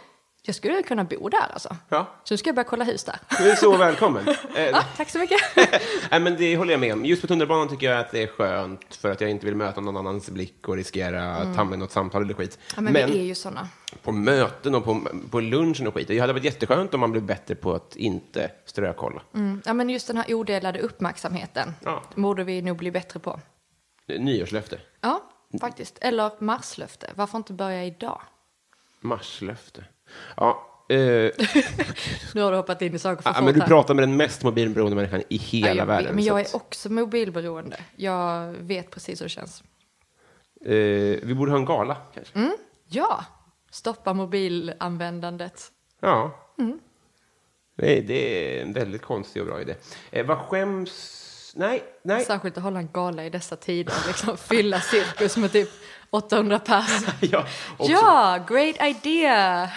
Jag skulle kunna bo där alltså. Ja. Så nu ska jag börja kolla hus där. Du är så välkommen. Eh, Ja, tack så mycket. Nej, men det håller jag med om. Just på tunnelbanan tycker jag att det är skönt för att jag inte vill möta någon annans blick och riskera att hamna i något samtal eller skit. Ja, men, vi är ju såna. på möten och på, på lunchen och skit. Det hade varit jätteskönt om man blev bättre på att inte strökolla. Mm. Ja, men just den här odelade uppmärksamheten Ja. borde vi nog bli bättre på. Nyårslöfte. Ja, faktiskt. Eller marslöfte. Varför inte börja idag? Marslöfte. Ja, eh, Nu har du hoppat in i saker för ja, men du här. pratar med den mest mobilberoende människan i Ja, hela jag världen. men jag är också mobilberoende. Jag vet precis hur det känns. eh, vi borde ha en gala, kanske. Mm. Ja, stoppa mobilanvändandet. Ja. Mm. Det, det är en väldigt konstig och bra idé. Eh, vad skäms... Nej, nej. Särskilt att hålla en gala i dessa tider. Liksom fylla cirkus med typ 800 pers. ja, också, Ja, great idea!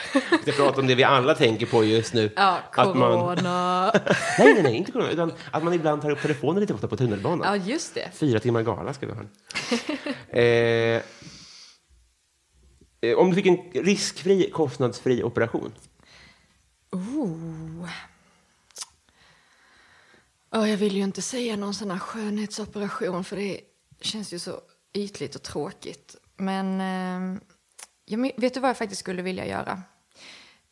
Jag pratar om det vi alla tänker på just nu. Ja, Att man, corona. nej, nej, nej, inte corona. Utan att man ibland tar upp telefonen lite ofta på tunnelbanan. Ja, just det. Fyra timmar gala ska vi ha. eh, eh, om du fick en riskfri, kostnadsfri operation. Ooh. Oh, jag vill ju inte säga någon sån här skönhetsoperation för det känns ju så ytligt och tråkigt. Men eh, jag, vet du vad jag faktiskt skulle vilja göra?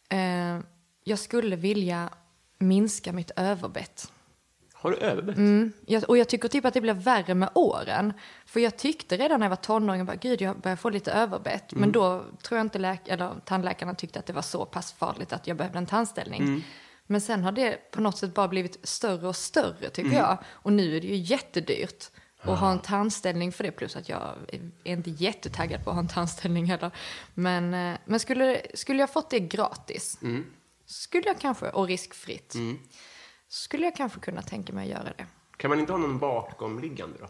Eh, jag skulle vilja minska mitt överbett. Har du överbett? Mm, och jag tycker typ att det blir värre med åren. För jag tyckte redan när jag var tonåring, bara, gud jag börjar få lite överbett. Men då tror jag inte läk- eller, tandläkarna tyckte att det var så pass farligt att jag behövde en tandställning. Men sen har det på något sätt bara blivit större och större tycker jag. Och nu är det ju jättedyrt att ha en tandställning för det. Plus att jag är inte jättetaggad på att ha en tandställning heller. Men, eh, men skulle, skulle jag fått det gratis, skulle jag kanske, och riskfritt, skulle jag kanske kunna tänka mig att göra det. Kan man inte ha någon bakomliggande då?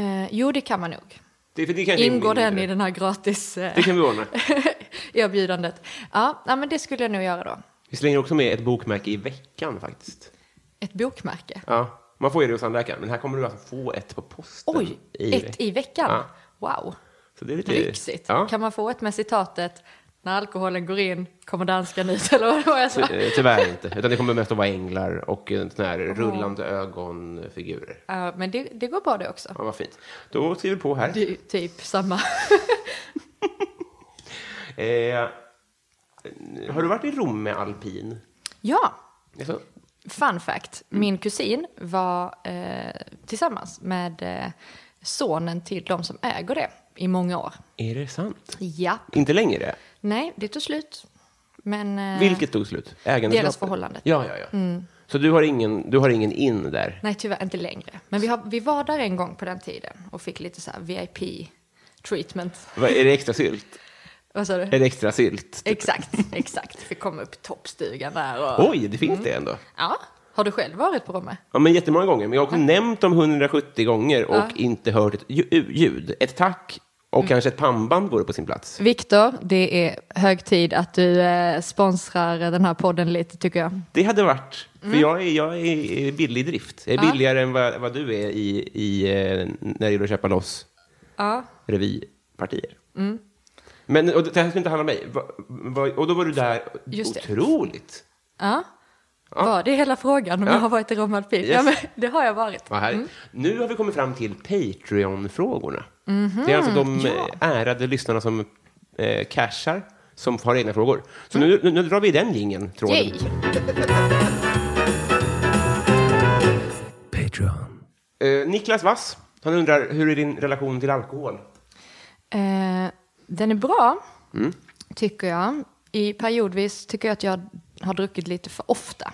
Eh, jo, det kan man nog. Det, det Ingår den i den här gratis eh, Det kan vi ordna. erbjudandet? Ja, ja, men det skulle jag nog göra då. Vi slänger också med ett bokmärke i veckan faktiskt. Ett bokmärke. Ja, man får ju det hos tandläkaren, men här kommer du alltså få ett på posten. Oj, i ett i veckan? Ja. Wow, Så det är lite... lyxigt. Ja. Kan man få ett med citatet när alkoholen går in kommer danskan ut eller vad var jag sa? Ty- eh, Tyvärr inte, utan det kommer mest att vara änglar och en sån här rullande ögonfigurer. Ja, men det, det går bra det också. Ja, vad fint. Då skriver vi på här. Det är ju typ samma. Eh, har du varit i Rom med alpin? ja, Alltså, fun fact. Min kusin var eh, tillsammans med eh, sonen till de som äger det i många år. är det sant? Ja. Inte längre? Nej, det tog slut. Men... eh, Vilket tog slut? Ägandeskapet? Deras förhållande. Ja, ja, ja. Så du har, ingen, du har ingen in där? Nej, tyvärr inte längre. Men vi, har, vi var där en gång på den tiden och fick lite så VIP-treatment. Är det extra sylt? Vad sa du? Det extra sylt? Exakt, exakt. Fick komma upp i toppstugan där och... Oj, det finns det ändå. Ja. Har du själv varit på Romme? Ja, men jättemånga gånger. Men jag har också nämnt dem 170 gånger och Ja. inte hört ett lju- ljud. Ett tack och kanske ett pannband vore på sin plats. Viktor, det är hög tid att du eh, sponsrar den här podden lite tycker jag. Det hade varit, för Mm. jag, är, jag är billig i drift. Jag är billigare än vad, vad du är i, i, eh, när det gäller att köpa loss Ja. revypartier. Mm. Men och det här skulle inte handla om mig. Va, va, och då var du där Just det. otroligt. Ja. Var det hela frågan om Ja. jag har varit i Romme Alpin? Yes. Ja, men det har jag varit. Vad härligt. Nu har vi kommit fram till Patreon-frågorna. Det är alltså de Mhm. ja. eh, ärade lyssnarna som eh, cashar, som har egna frågor. Så nu, nu, nu drar vi den gingen tråden. Yay! Patreon. Eh, Niklas Wass, han undrar, hur är din relation till alkohol? Eh, den är bra, Mm. tycker jag. I periodvis tycker jag att jag har druckit lite för ofta.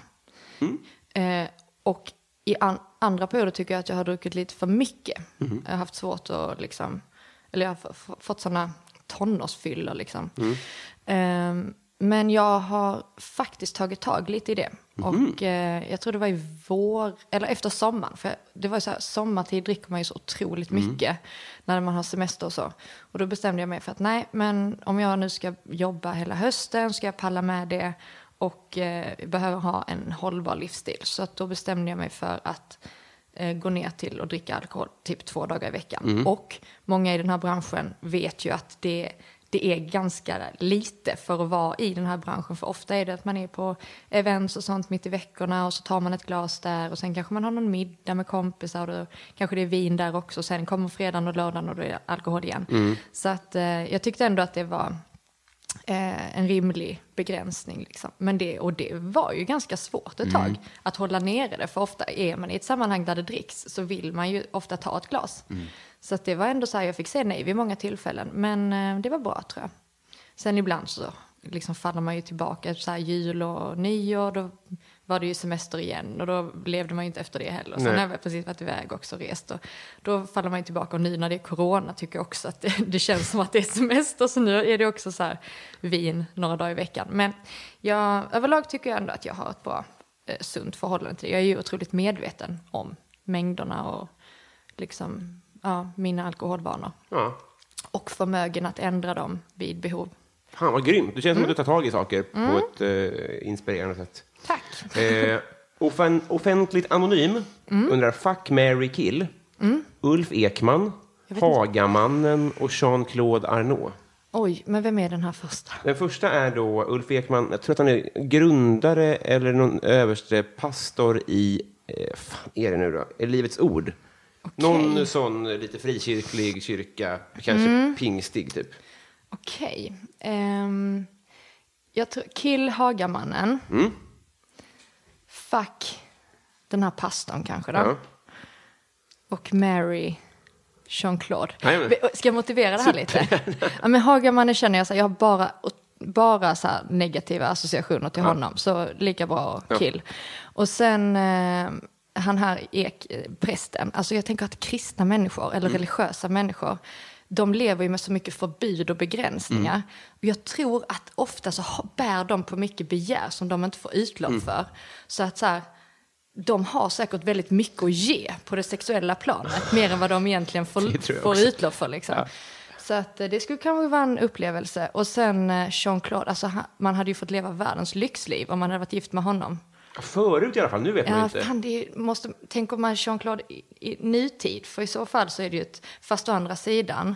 Mm. Eh, och i an- andra perioder tycker jag att jag har druckit lite för mycket. Mm-hmm. Jag har haft svårt att liksom, eller jag har fått sådana tonårsfyllor liksom. Mm. Eh, men jag har faktiskt tagit tag lite i det. Mm-hmm. Och eh, jag tror det var i vår, eller efter sommaren. För det var ju så här, sommartid dricker man ju så otroligt Mm. mycket. När man har semester och så. Och då bestämde jag mig för att nej, men om jag nu ska jobba hela hösten, ska jag palla med det. Och eh, behöver ha en hållbar livsstil. Så att då bestämde jag mig för att eh, gå ner till och dricka alkohol typ två dagar i veckan. Och många i den här branschen vet ju att det, det är ganska lite för att vara i den här branschen. För ofta är det att man är på events och sånt mitt i veckorna och så tar man ett glas där och sen kanske man har någon middag med kompisar och då kanske det är vin där också. Sen kommer fredagen och lördagen och då är det alkohol igen. Så att eh, jag tyckte ändå att det var eh, en rimlig begränsning. Liksom. Men det, och det var ju ganska svårt ett tag att hålla nere det. För ofta är man i ett sammanhang där det dricks så vill man ju ofta ta ett glas. Så det var ändå så här, jag fick säga nej vid många tillfällen. Men eh, det var bra tror jag. Sen ibland så liksom faller man ju tillbaka, så här jul och nyår, då var det ju semester igen och då levde man ju inte efter det heller. Sen har jag precis varit iväg också och rest och då faller man ju tillbaka och nu när det är corona tycker jag också att det, det känns som att det är semester så nu är det också så här vin några dagar i veckan. Men jag, överlag tycker jag ändå att jag har ett bra eh, sunt förhållande till det. Jag är ju otroligt medveten om mängderna och liksom, ja, mina alkoholvanor. Ja. Och förmögen att ändra dem vid behov. Fan vad grymt. Det känns Mm. som att du tar tag i saker på ett eh, inspirerande sätt. Tack. Eh, offen, offentligt anonym Mm. undrar Fuck, Mary kill. Ulf Ekman, Hagamannen och Jean-Claude Arnault. Oj, men vem är den här första? Den första är då Ulf Ekman, jag tror att han är grundare eller någon överste pastor i, eh, fan är det nu då, är Livets Ord. Någon sån lite frikyrklig kyrka, kanske Mm. pingstig typ. Okej. ehm, jag tror Kill Hagamannen. Mm. Fuck den här pastorn kanske då. Ja. Och Mary Jean-Claude. Ska jag motivera det här lite? ja, men Hagamannen känner jag så här, jag har bara, bara så här negativa associationer till honom. Så lika bra Kill. Och sen eh, han här Ek, prästen. Alltså jag tänker att kristna människor, eller religiösa människor, de lever ju med så mycket förbud och begränsningar. Och jag tror att ofta så bär de på mycket begär som de inte får utlopp för. Så att så här, de har säkert väldigt mycket att ge på det sexuella planet, mer än vad de egentligen får, får utlopp för. Liksom. Så att, eh, det skulle kanske vara en upplevelse. Och sen eh, Jean-Claude, alltså, man hade ju fått leva världens lyxliv om man hade varit gift med honom. Förut i alla fall, nu vet man Ja, inte. fan, det måste, tänk om man Jean-Claude i, i nutid, för i så fall så är det ju ett, fast å andra sidan,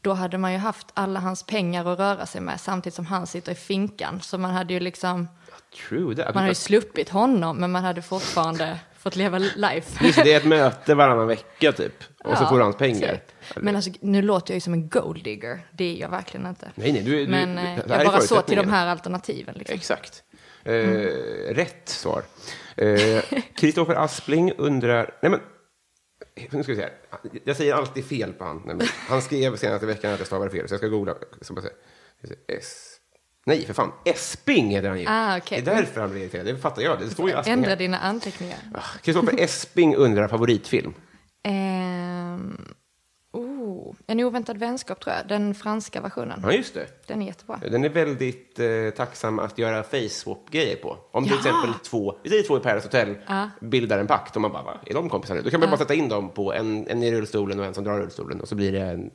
då hade man ju haft alla hans pengar att röra sig med samtidigt som han sitter i finkan. Så man hade ju liksom, True man hade ju sluppit honom men man hade fortfarande fått leva life. Just det, är ett möte varannan vecka typ. Och så Ja, får du hans pengar. typ. Men alltså, nu låter jag ju som en gold digger. Det är jag verkligen inte. Nej, nej, du, Men du, eh, är jag bara så till de här alternativen. Liksom. Exakt. Eh, Rätt svar. Eh, Kristoffer Aspling undrar... Nej, men... Nu ska vi se här. Jag säger alltid fel på han. Han skrev senast i veckan att jag stavade fel, så jag ska googla. Se. S... Nej, för fan. Esping heter han ju. Ah, okej. Det är därför han blir irriterad. Det fattar jag. Det står ju Aspling Ändra här. dina anteckningar. Ah, Kristoffer Esping undrar favoritfilm. Ehm, oh, en oväntad vänskap tror jag. Den franska versionen. Ja, just det. Den är jättebra. Den är väldigt eh, tacksam att göra face-swap-grejer på. Om till Ja. exempel två, vi säger två i Paradise Hotel bildar en pakt och man bara, va, är de kompisar nu? Då kan man bara sätta in dem på en, en i rullstolen och en som drar rullstolen och så blir det en,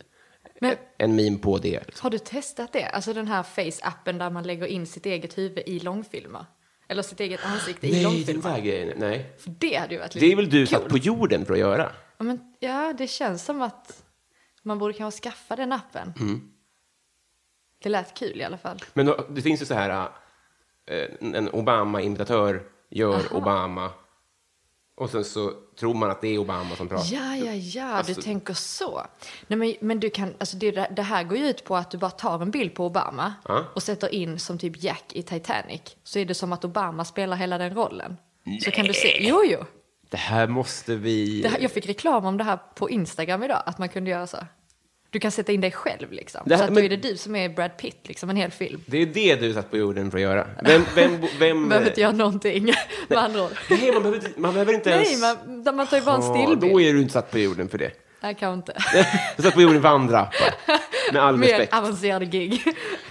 Men en meme på det. Liksom. har du testat det? Alltså den här face-appen där man lägger in sitt eget huvud i långfilmer. Eller sitt eget ansikte i Nej, den långfilmer. där grejen, nej. För det hade ju varit lite Det är väl du kul. satt på jorden för att göra? Ja, men, ja, det känns som att man borde kanske skaffa den appen. Mm. Det lät kul i alla fall. Men då, det finns ju så här, eh, en Obama-imitatör gör Obama och sen så tror man att det är Obama som pratar. Ja, ja, ja, Alltså- du tänker så. Nej, men, men du kan, alltså det, det här går ju ut på att du bara tar en bild på Obama Ja. och sätter in som typ Jack i Titanic. Så är det som att Obama spelar hela den rollen. Så kan du se, jo, jo. Det här måste vi... Här, jag fick reklam om det här på Instagram idag, att man kunde göra så. Du kan sätta in dig själv liksom. Här- så att men- är det du som är Brad Pitt, liksom en hel film. Det är det du satt på jorden för att göra. Vem... vem, vem Behöver inte göra någonting, med andra ord. Nej, man behöver, man behöver inte Nej, ens... man, där man tar ju bara en stillbild. då är du inte satt på jorden för det. Nej, kanske inte. Du satt på jorden för andra appar. Med all Mer respekt. avancerade gig.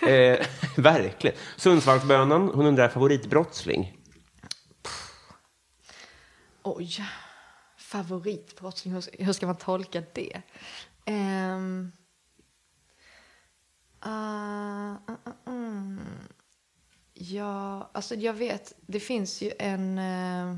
Eh, verkligen. Sundsvallsbönan, hon undrar favoritbrottsling. Oj, favoritbrottsling, hur, hur ska man tolka det? Um, uh, uh, uh. Ja, alltså jag vet, det finns ju en, eh,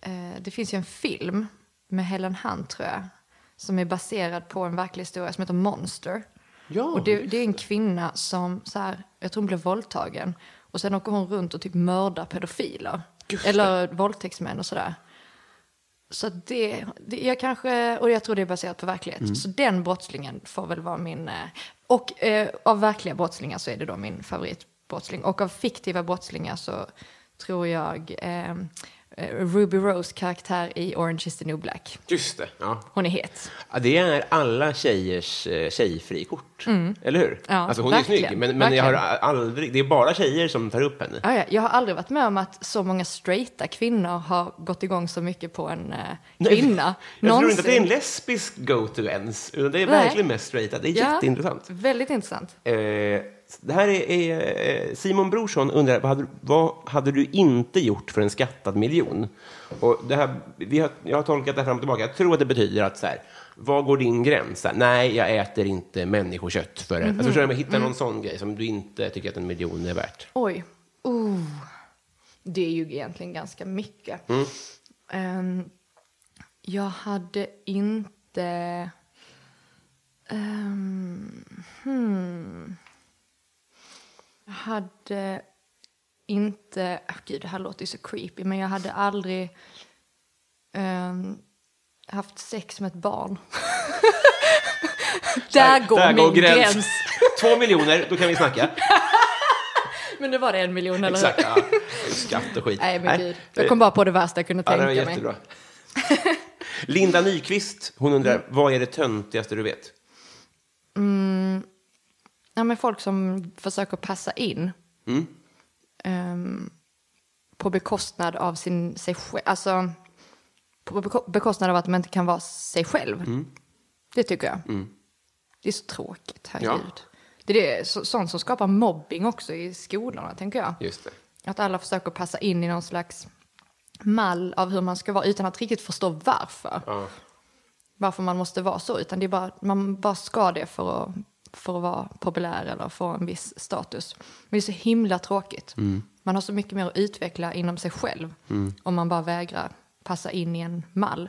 eh, det finns ju en film med Helen Hunt tror jag, som är baserad på en verklig historia som heter Monster. Ja. Och det, det är en kvinna som, så här, jag tror hon blev våldtagen. Och sen åker hon runt och typ mördar pedofiler. Eller våldtäktsmän och sådär. Så det, det, jag kanske, och jag tror det är baserat på verklighet. Så den brottslingen får väl vara min, eh, och eh, av verkliga brottslingar så är det då min favoritbrottsling. Och av fiktiva brottslingar så tror jag eh, Ruby Rose karaktär i Orange is the new black. Just det. Ja. Hon är het. Ja, det är alla tjejers eh, tjejfrikort. Eller hur? Mm. Ja, alltså hon verkligen, är snygg, men, men jag har aldrig, det är bara tjejer som tar upp henne. Ja, ja, jag har aldrig varit med om att så många straighta kvinnor har gått igång så mycket på en eh, kvinna. Jag tror inte att det är en lesbisk go-to ens, utan det är Nej. verkligen mest straighta. Det är Ja, jätteintressant. Väldigt intressant. Eh, det här är, är eh, Simon Brorsson undrar, vad hade, vad hade du inte gjort för en skattad miljon? Och det här, vi har, jag har tolkat det fram och tillbaka. Jag tror att det betyder att så här, vad går din gräns? Här, Nej, jag äter inte människokött för det. Alltså, förstår du, hitta någon sån grej som du inte tycker att en miljon är värt. Oj. Uh. Det är ju egentligen ganska mycket. Ehm, jag hade inte... ehm, hmm. Jag hade inte... Oh, gud, det här låter ju så creepy, men jag hade aldrig ehm, haft sex med ett barn. Där går Där min går gräns. gräns. Två miljoner, då kan vi snacka. Men nu var det en miljon, eller Exakt. hur? Ja. Skatt och skit. Nej, men gud. Jag kom bara på det värsta jag kunde Ja, det tänka var mig. jättebra. Linda Nyqvist, hon undrar, Mm. vad är det töntigaste du vet? Ja, men folk som försöker passa in. Mm. Ehm, på bekostnad av sin, sig själv. Alltså, på beko- bekostnad av att man inte kan vara sig själv. Mm. Det tycker jag. Det är så tråkigt, herregud. Det är det, så, sånt som skapar mobbing också i skolorna, tänker jag. Just det. Att alla försöker passa in i någon slags mall av hur man ska vara utan att riktigt förstå varför. Ja. Varför man måste vara så. Utan det är bara, man bara ska det för att, för att vara populär eller få en viss status. Men det är så himla tråkigt. Man har så mycket mer att utveckla inom sig själv. Om man bara vägrar passa in i en mall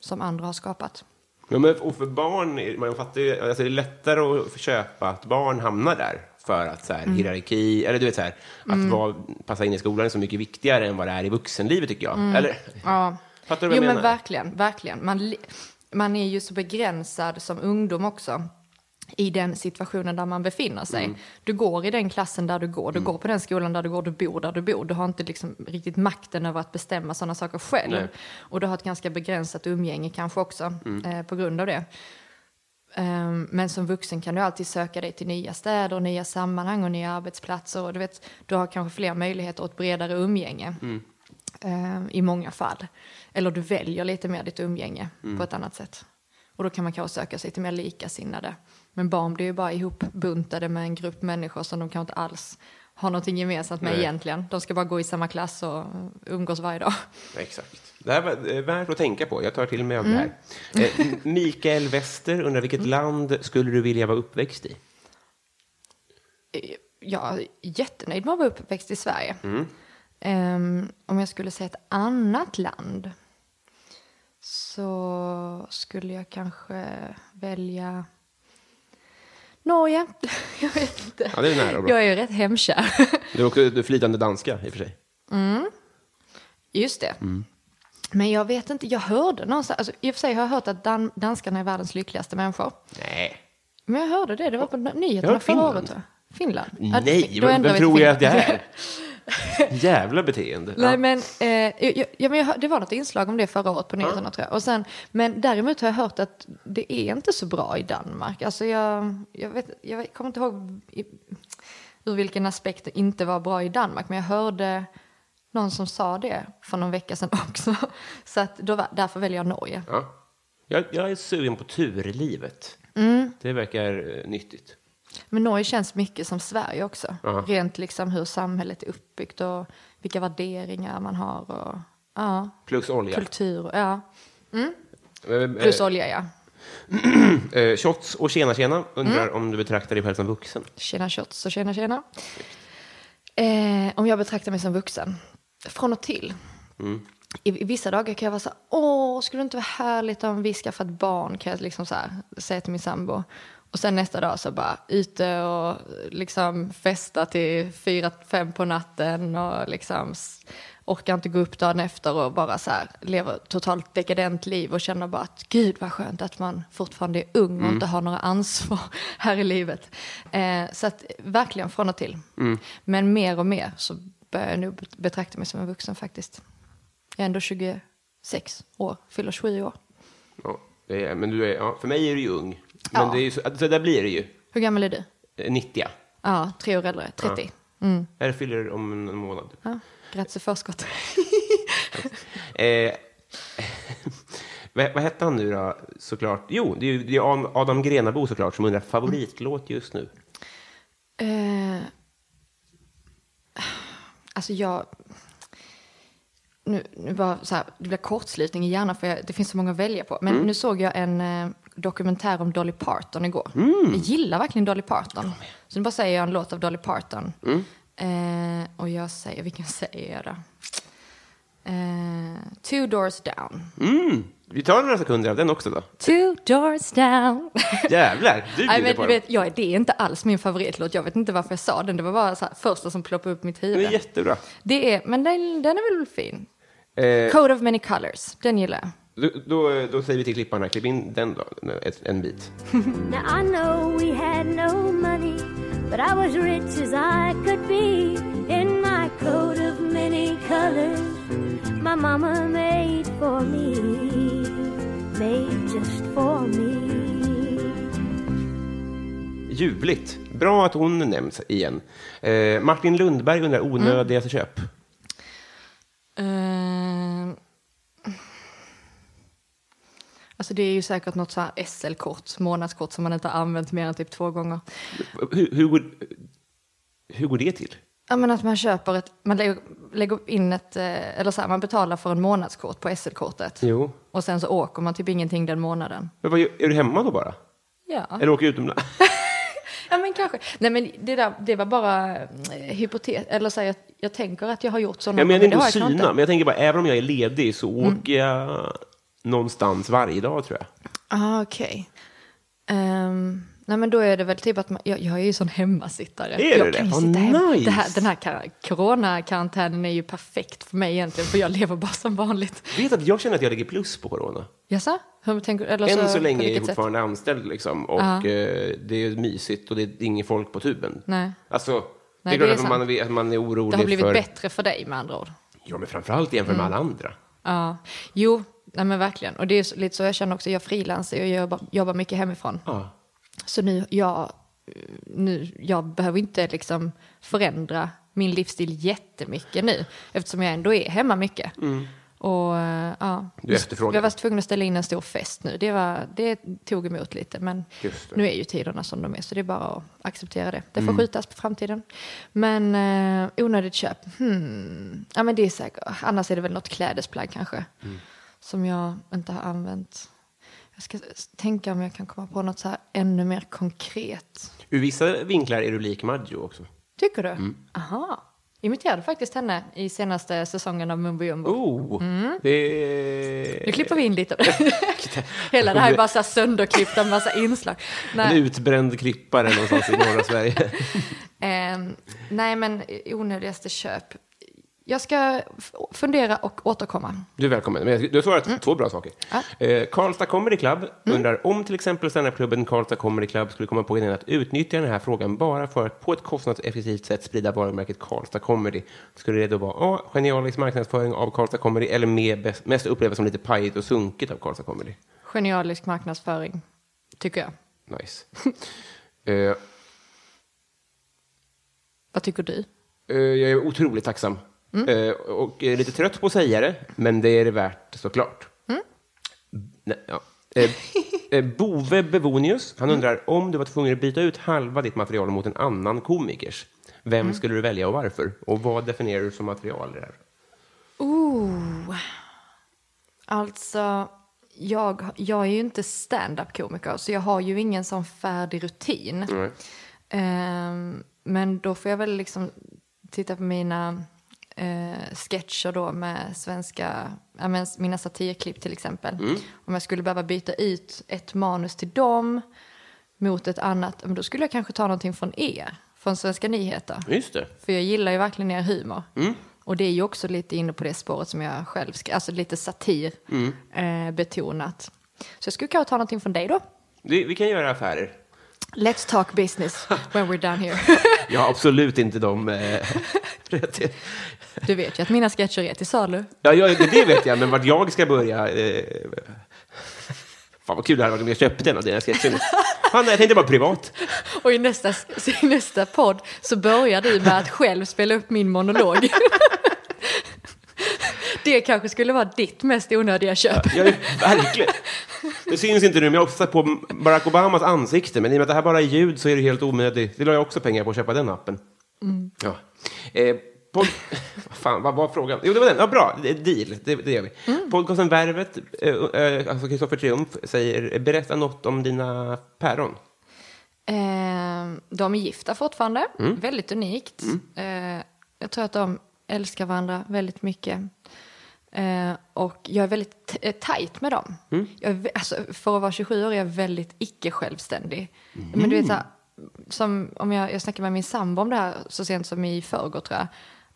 som andra har skapat. Ja, men, och för barn, man fattar ju, alltså det är lättare att köpa att barn hamnar där. För att så här, Mm. hierarki, eller du vet så här, att vara, passa in i skolan är så mycket viktigare än vad det är i vuxenlivet tycker jag. Eller? Mm. Ja. Fattar du vad Jo jag men menar? verkligen, verkligen. Man, man är ju så begränsad som ungdom också i den situationen där man befinner sig. Mm. Du går i den klassen där du går, du går på den skolan där du går, du bor där du bor. Du har inte liksom riktigt makten över att bestämma sådana saker själv. Nej. Och du har ett ganska begränsat umgänge kanske också Mm. eh, på grund av det. Ehm, men som vuxen kan du alltid söka dig till nya städer, nya sammanhang och nya arbetsplatser. Och du, vet, du har kanske fler möjligheter och ett bredare umgänge ehm, i många fall. Eller du väljer lite mer ditt umgänge på ett annat sätt. Och då kan man kanske söka sig till mer likasinnade. Men barn blir ju bara ihopbuntade med en grupp människor som de kanske inte alls har någonting gemensamt med Nej. egentligen. De ska bara gå i samma klass och umgås varje dag. Exakt. Det här var eh, värt att tänka på. Jag tar till mig av Mm. det här. Eh, Mikael Wester undrar, vilket land skulle du vilja vara uppväxt i? jag är jättenöjd med att vara uppväxt i Sverige. Ehm, om jag skulle säga ett annat land så skulle jag kanske välja Norge. jag vet inte. Ja, det är nära bra. Jag är ju rätt hemkär. Du är också du är flytande danska i och för sig. Just det. Men jag vet inte, jag hörde någonstans, alltså, i och för sig har jag hört att dan- danskarna är världens lyckligaste människor. Nej. Men jag hörde det, det var på nyheterna förra Finland. året. Finland? Nej, vem, tror jag att Finland. är? Jävla beteende. Nej, Ja. men, eh, jag, jag, jag, det var något inslag om det förra året på nyheterna tror jag. Och sen, men däremot har jag hört att det är inte så bra i Danmark. Alltså jag, jag, vet, jag kommer inte ihåg i, ur vilken aspekt det inte var bra i Danmark. Men jag hörde någon som sa det för någon vecka sedan också. Så att då, därför väljer jag Norge. Ja. Jag, jag är sugen på turlivet. Mm. Det verkar eh, nyttigt. Men Norge känns mycket som Sverige också. Ja. Rent liksom hur samhället är uppbyggt och vilka värderingar man har. Och, ja, Plus olja. kultur. Ja. Eh, Plus olja, ja. eh, Shots och tjena tjena undrar Mm. om du betraktar dig själv som vuxen. Tjena shots och tjena tjena. Eh, om jag betraktar mig som vuxen? Från och till. i, i vissa dagar kan jag vara så här, åh, skulle det inte vara härligt om vi skaffat barn, kan jag liksom så här, säga till min sambo. Och sen nästa dag så bara ute och liksom festa till fyra, fem på natten och liksom orkar inte gå upp dagen efter och bara så här lever totalt dekadent liv och känner bara att gud vad skönt att man fortfarande är ung och inte har några ansvar här i livet. Eh, så att verkligen från och till. Men mer och mer så börjar jag nog betrakta mig som en vuxen faktiskt. Jag är ändå 26 år, fyller 27 år. Ja, det är, men du är, ja, för mig är du ju ung. Men Ja. det är så, så där blir det ju. Hur gammal är du? Eh, 90. Ja, tre år äldre, 30. Här fyller om en månad. Ja, grattis i förskott. Eh, vad, vad hette han nu då, såklart? Jo, det är det är Adam Grenabo såklart som undrar favoritlåt just nu. Eh, alltså jag... Nu, nu bara så här, det blir kortslutning i hjärnan för jag, det finns så många att välja på. Men nu såg jag en eh, dokumentär om Dolly Parton igår. Jag gillar verkligen Dolly Parton. Så nu bara säger jag en låt av Dolly Parton. Eh, och jag säger, vilken säger jag då? Eh, two doors down. Mm. Vi tar några sekunder av den också då. Two doors down. Jävlar, du Nej, bjuder men på den. vet, jag, det är inte alls min favoritlåt. Jag vet inte varför jag sa den. Det var bara här, första som ploppade upp i mitt Den huvud. är jättebra. Det är, men den, den är väl fin. Eh, Code of many colors, den gillar jag. Då, då, då säger vi till klipparna, klipp in den då, ett, en bit. Now I know we had no money, but I was rich as I could be in my coat of many colors. My mama made for me, made just for me. Ljuvligt. Bra att hon nämns igen. Eh, Martin Lundberg undrar onödigaste köp. Uh, alltså det är ju säkert något så här SL-kort, månadskort som man inte har använt mer än typ två gånger. Hur, hur, går, hur går det till? Ja men att man köper ett, man lägger, lägger in ett, eh, eller så här, man betalar för en månadskort på SL-kortet. Jo. Och sen så åker man typ ingenting den månaden. Men vad, är du hemma då bara? Ja. Eller åker utomlands? Ja men kanske. Nej men det, där, det var bara eh, hypotes, eller så här, jag, jag tänker att jag har gjort sådana Jag menar inte att syna, men jag tänker bara, även om jag är ledig så Mm. åker jag någonstans varje dag tror jag. Ah, okej. Ehm, nej men då är det väl typ att man, jag, jag är ju sån hemmasittare. Är jag du kan det? sitta hemma. nice. Det här, den här kar- coronakarantänen är ju perfekt för mig egentligen för jag lever bara som vanligt. Vet att jag känner att jag lägger plus på corona. Jaså? Hur tänker? Eller Än så på länge är jag vilket sätt? fortfarande anställd liksom, och Ja. eh, det är mysigt och det är inget folk på tuben. Nej. Alltså, Nej, det är klart att man, att man är orolig Det har blivit för... bättre för dig med andra ord. Ja, men framförallt jämfört Mm. med alla andra. Ja, jo, nej men verkligen. Och det är lite så jag känner också, jag frilansar och jobbar, jobbar mycket hemifrån. Ja. Så nu, jag, nu, jag behöver inte liksom förändra min livsstil jättemycket nu, eftersom jag ändå är hemma mycket. Och eh, ja, Mm. Du efterfrågar. jag var tvungen att ställa in en stor fest nu. Det, var, det tog emot lite, men nu är ju tiderna som de är, så det är bara att acceptera det. Det får Mm. skjutas på framtiden. Men eh, onödigt köp, hmm. ja men det är säkert, annars är det väl något klädesplagg kanske, Mm. Som jag inte har använt. Jag ska tänka om jag kan komma på något så här ännu mer konkret. Ur vissa vinklar är du lik Maggio också. Tycker du? Mm. Aha. Imiterade faktiskt henne i senaste säsongen av Mumbo Jumbo. Oh, Mm. det Nu klipper vi in lite. Hela det här är bara så sönderklippt, en massa inslag. En Nej, utbränd klippare någonstans i norra Sverige. ehm, nej men onödigaste köp. Jag ska fundera och återkomma. Du är välkommen. Men du har svarat två bra saker. Mm. Ja. Eh, Karlstad Comedy Club undrar om till exempel standupklubben Karlstad Comedy Club skulle komma på idén att utnyttja den här frågan bara för att på ett kostnadseffektivt sätt sprida varumärket Karlstad Comedy. Skulle det då vara A. Genialisk marknadsföring av Karlstad Comedy eller mer, bäst- mest upplevas som lite pajigt och sunkigt av Karlstad Comedy? Genialisk marknadsföring, tycker jag. Nice. Eh, Vad tycker du? Eh, jag är otroligt tacksam. Eh, och är lite trött på att säga det, men det är det värt såklart. Nej, ja. eh, eh, Bove Bevonius, han undrar om du var tvungen att byta ut halva ditt material mot en annan komikers. Vem skulle du välja och varför? Och vad definierar du som material? här? Ooh. Alltså, jag, jag är ju inte stand-up-komiker, så jag har ju ingen sån färdig rutin. Nej. Ehm, men då får jag väl liksom titta på mina eh, sketcher då med svenska, ja, mina satirklipp till exempel. Mm. Om jag skulle behöva byta ut ett manus till dem mot ett annat, men då skulle jag kanske ta någonting från er, från Svenska nyheter. Just det. För jag gillar ju verkligen er humor. Mm. Och det är ju också lite inne på det spåret som jag själv ska, alltså lite satir Mm. eh, betonat. Så jag skulle kanske ta någonting från dig då. Vi, vi kan göra affärer. Let's talk business when we're done here. Jag har absolut inte de eh. Du vet ju att mina sketcher är till salu. Ja, jag, det vet jag, men vart jag ska börja... Eh, fan vad kul det hade varit om jag köpte en av dina sketcher. Fan, jag tänkte bara privat. Och i nästa, i nästa podd så börjar du med att själv spela upp min monolog. Det kanske skulle vara ditt mest onödiga köp. Jag, verkligen. Det syns inte nu, men jag har också satt på Barack Obamas ansikte. Men i och med att det här bara är ljud så är det helt onödigt. Det la jag också pengar på att köpa den appen. Ja. Eh, pod... Fan, vad var frågan? Jo, det var den. Ja, bra. Det är Deal. Det, det gör vi. Podcasten Värvet, eh, eh, alltså Kristoffer Triumf, säger berätta något om dina päron. Eh, de är gifta fortfarande, väldigt unikt. Eh, jag tror att de älskar varandra väldigt mycket. Eh, och jag är väldigt t- eh, tajt med dem. Jag är, vä- alltså, för att vara 27 år är jag väldigt icke-självständig. Men du vet, så här, som om jag, jag snackade med min sambo om det här så sent som i förrgår tror jag.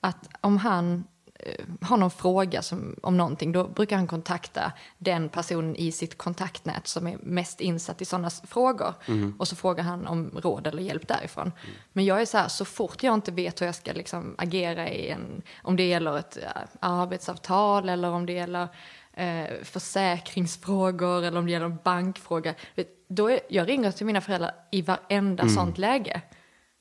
Att om han eh, har någon fråga som, om någonting, då brukar han kontakta den personen i sitt kontaktnät som är mest insatt i sådana frågor. Och så frågar han om råd eller hjälp därifrån. Men jag är så här, så fort jag inte vet hur jag ska liksom agera i en, om det gäller ett ja, arbetsavtal eller om det gäller eh, försäkringsfrågor eller om det gäller en bankfråga. Vet, Då är, jag ringer till mina föräldrar i varenda sånt läge.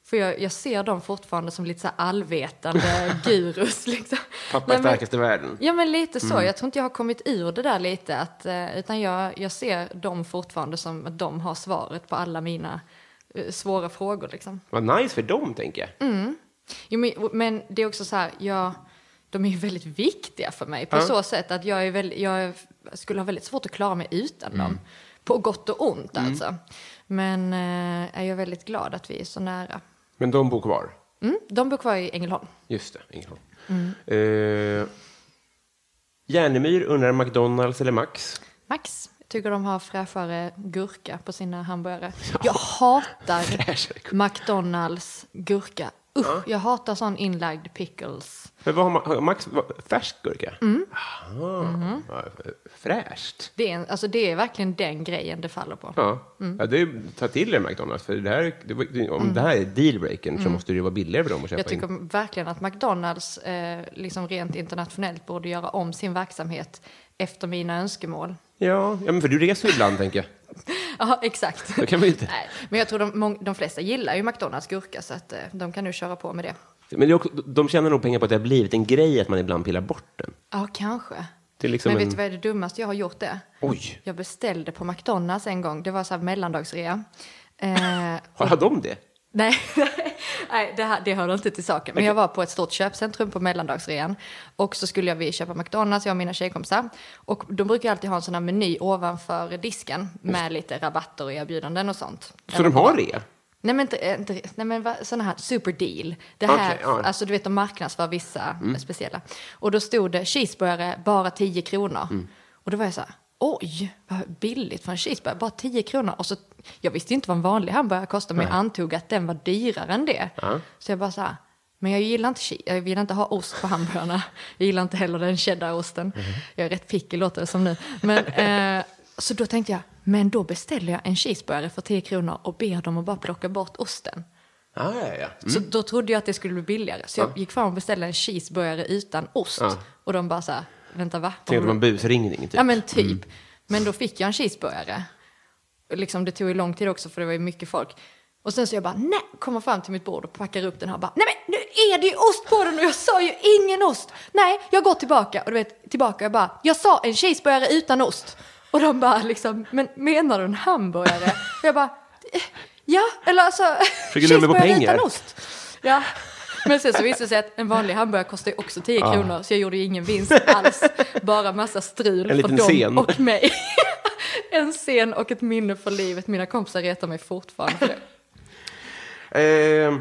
För jag, jag ser dem fortfarande som lite så allvetande gurus. Liksom. Pappa är starkast i världen. Ja men lite så. Jag tror inte jag har kommit ur det där lite. Att, eh, utan jag, jag ser dem fortfarande som att de har svaret på alla mina eh, svåra frågor. Liksom. Vad nice för dem, tänker jag. Jo, men, men det är också så här, jag, de är ju väldigt viktiga för mig på Ja. så sätt att jag, är väl, jag skulle ha väldigt svårt att klara mig utan dem. På gott och ont alltså. Men eh, jag är väldigt glad att vi är så nära. Men de bor kvar. Mm, de bor kvar i Ängelholm. Just det, Ängelholm. Eh, Järnemyr undrar McDonalds eller Max? Max, jag tycker de har fräschare gurka på sina hamburgare. Jag hatar. McDonalds gurka. Usch, jag hatar sån inlagd pickles. Men vad har Ma- har Max? vad- Färsk gurka? Mm. Ja, Fräscht. Det är, alltså det är verkligen den grejen det faller på. Ja. Mm. ja det är, ta till er McDonalds. För det här, det, om det här är dealbreakern så måste det ju vara billigare för dem att köpa Mm. Jag tycker in. verkligen att McDonalds, eh, liksom rent internationellt, borde göra om sin verksamhet efter mina önskemål. Ja, ja, men för du reser ju ibland, tänker jag. Ja, exakt. Då kan man inte. Nej, men jag tror de, de flesta gillar ju McDonalds gurka, så att eh, de kan nu köra på med det. Men det också, de tjänar nog pengar på att det har blivit en grej att man ibland pillar bort den. Ja, kanske. Liksom men en... vet du vad är det dummaste jag har gjort det? Oj, Jag beställde på McDonalds en gång, det var så här mellandagsrea. Eh, har, har de det? nej, nej det, här, det hörde inte till saken. Men jag var på ett stort köpcentrum på mellandagsrean. Och så skulle jag vi köpa McDonalds, jag och mina tjejkompisar. Och de brukar alltid ha en sån här meny ovanför disken med lite rabatter och erbjudanden och sånt. Så de har det? Nej men, inte, inte, nej men sådana här superdeal. Det här, ja. Mm. alltså du vet de marknadsför vissa speciella. Och då stod det cheeseburgare bara 10 kronor. Mm. Och då var jag så här, oj vad billigt för en cheeseburgare, bara 10 kronor. Och så, jag visste inte vad en vanlig hamburgare kostade men jag antog att den var dyrare än det. Ja. Så jag bara så här, men jag gillar inte, jag vill inte ha ost på hamburgarna. Jag gillar inte heller den cheddarosten. Mm. Jag är rätt picky låter det som nu. Men, eh, så då tänkte jag, men då beställer jag en cheeseburgare för 10 kronor och ber dem att bara plocka bort osten. Ah, ja, ja. Mm. Så då trodde jag att det skulle bli billigare. Så jag gick fram och beställde en cheeseburgare utan ost. Ja. Och de bara så här, vänta va? Tänkte det var en busringning, typ. Ja men typ. Men då fick jag en cheeseburgare. Liksom, det tog ju lång tid också för det var ju mycket folk. Och sen så jag bara, nej, kommer fram till mitt bord och packar upp den här bara, nej men nu är det ju ost på den och jag sa ju ingen ost. Nej, jag går tillbaka och du vet, tillbaka jag bara, jag sa en cheeseburgare utan ost. Och de bara liksom, men menar du en hamburgare? Och jag bara, "Eh, ja, eller alltså, cheeseburgare utan ost. Ja. Men sen så visade det sig att en vanlig hamburgare kostar ju också 10 kronor så jag gjorde ju ingen vinst alls. Bara massa strul En för dem scen. och mig. en scen och ett minne för livet. Mina kompisar retar mig fortfarande för det. Eh,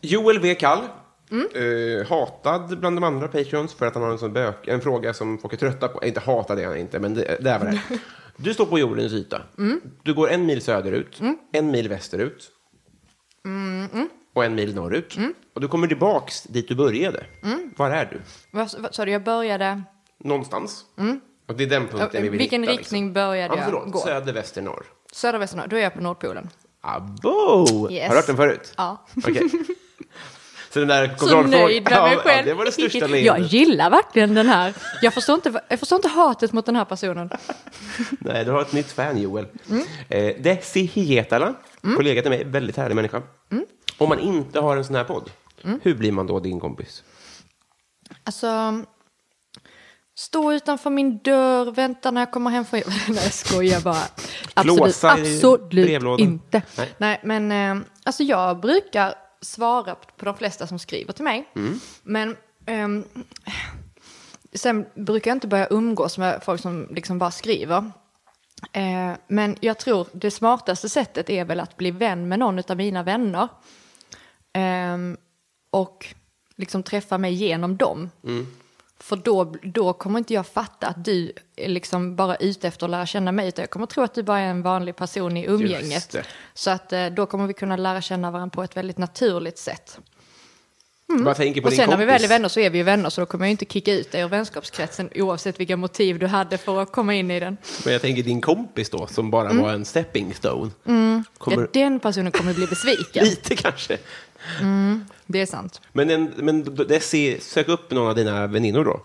Joel V. Kall Eh, hatad bland de andra Patreons för att han har en sån bök, en fråga som folk är trötta på. Eh, Inte hatad är han inte, men det, det är vad det. Du står på jordens yta. Du går en mil söderut, en mil västerut och en mil norrut. Och du kommer tillbaks dit du började. Var är du? Vad vad sa du, jag började... Någonstans. Och det är den punkten vi vill Vilken hitta, riktning liksom. började Ja, jag förlåt. gå? Söder, väster, norr. Söder, väster, norr. Då är jag på Nordpolen. Abo! Yes. Har du hört den förut? Ja. Okej. Så den där Så kontrollfrågan... nöjd med mig Ja, själv. Ja, det var det största jag gillar verkligen den här. Jag förstår, inte, jag förstår inte hatet mot den här personen. Nej, du har ett nytt fan, Joel. Mm. Eh, Desi Hietala, kollega till mig, väldigt härlig människa. Mm. Om man inte har en sån här podd, hur blir man då din kompis? Alltså, stå utanför min dörr, vänta när jag kommer hem från jobbet. Nej, jag skojar bara. Absolut, absolut inte. Nej. Nej. men eh, alltså jag brukar svara på de flesta som skriver till mig. Mm. Men ehm, sen brukar jag inte börja umgås med folk som liksom bara skriver. Eh, men jag tror det smartaste sättet är väl att bli vän med någon av mina vänner. Ehm, och liksom träffa mig genom dem. För då, då kommer inte jag fatta att du är liksom bara ute efter att lära känna mig. Utan jag kommer tro att du bara är en vanlig person i umgänget. Så att eh, då kommer vi kunna lära känna varandra på ett väldigt naturligt sätt. På Och sen när vi väl är vänner så är vi ju vänner. Så då kommer jag inte kicka ut dig ur vänskapskretsen oavsett vilka motiv du hade för att komma in i den. Men jag tänker din kompis då, som bara var en stepping stone. Kommer... Ja, den personen kommer bli besviken. Lite kanske. Det är sant. Men, en, men Desi, sök upp någon av dina väninnor då.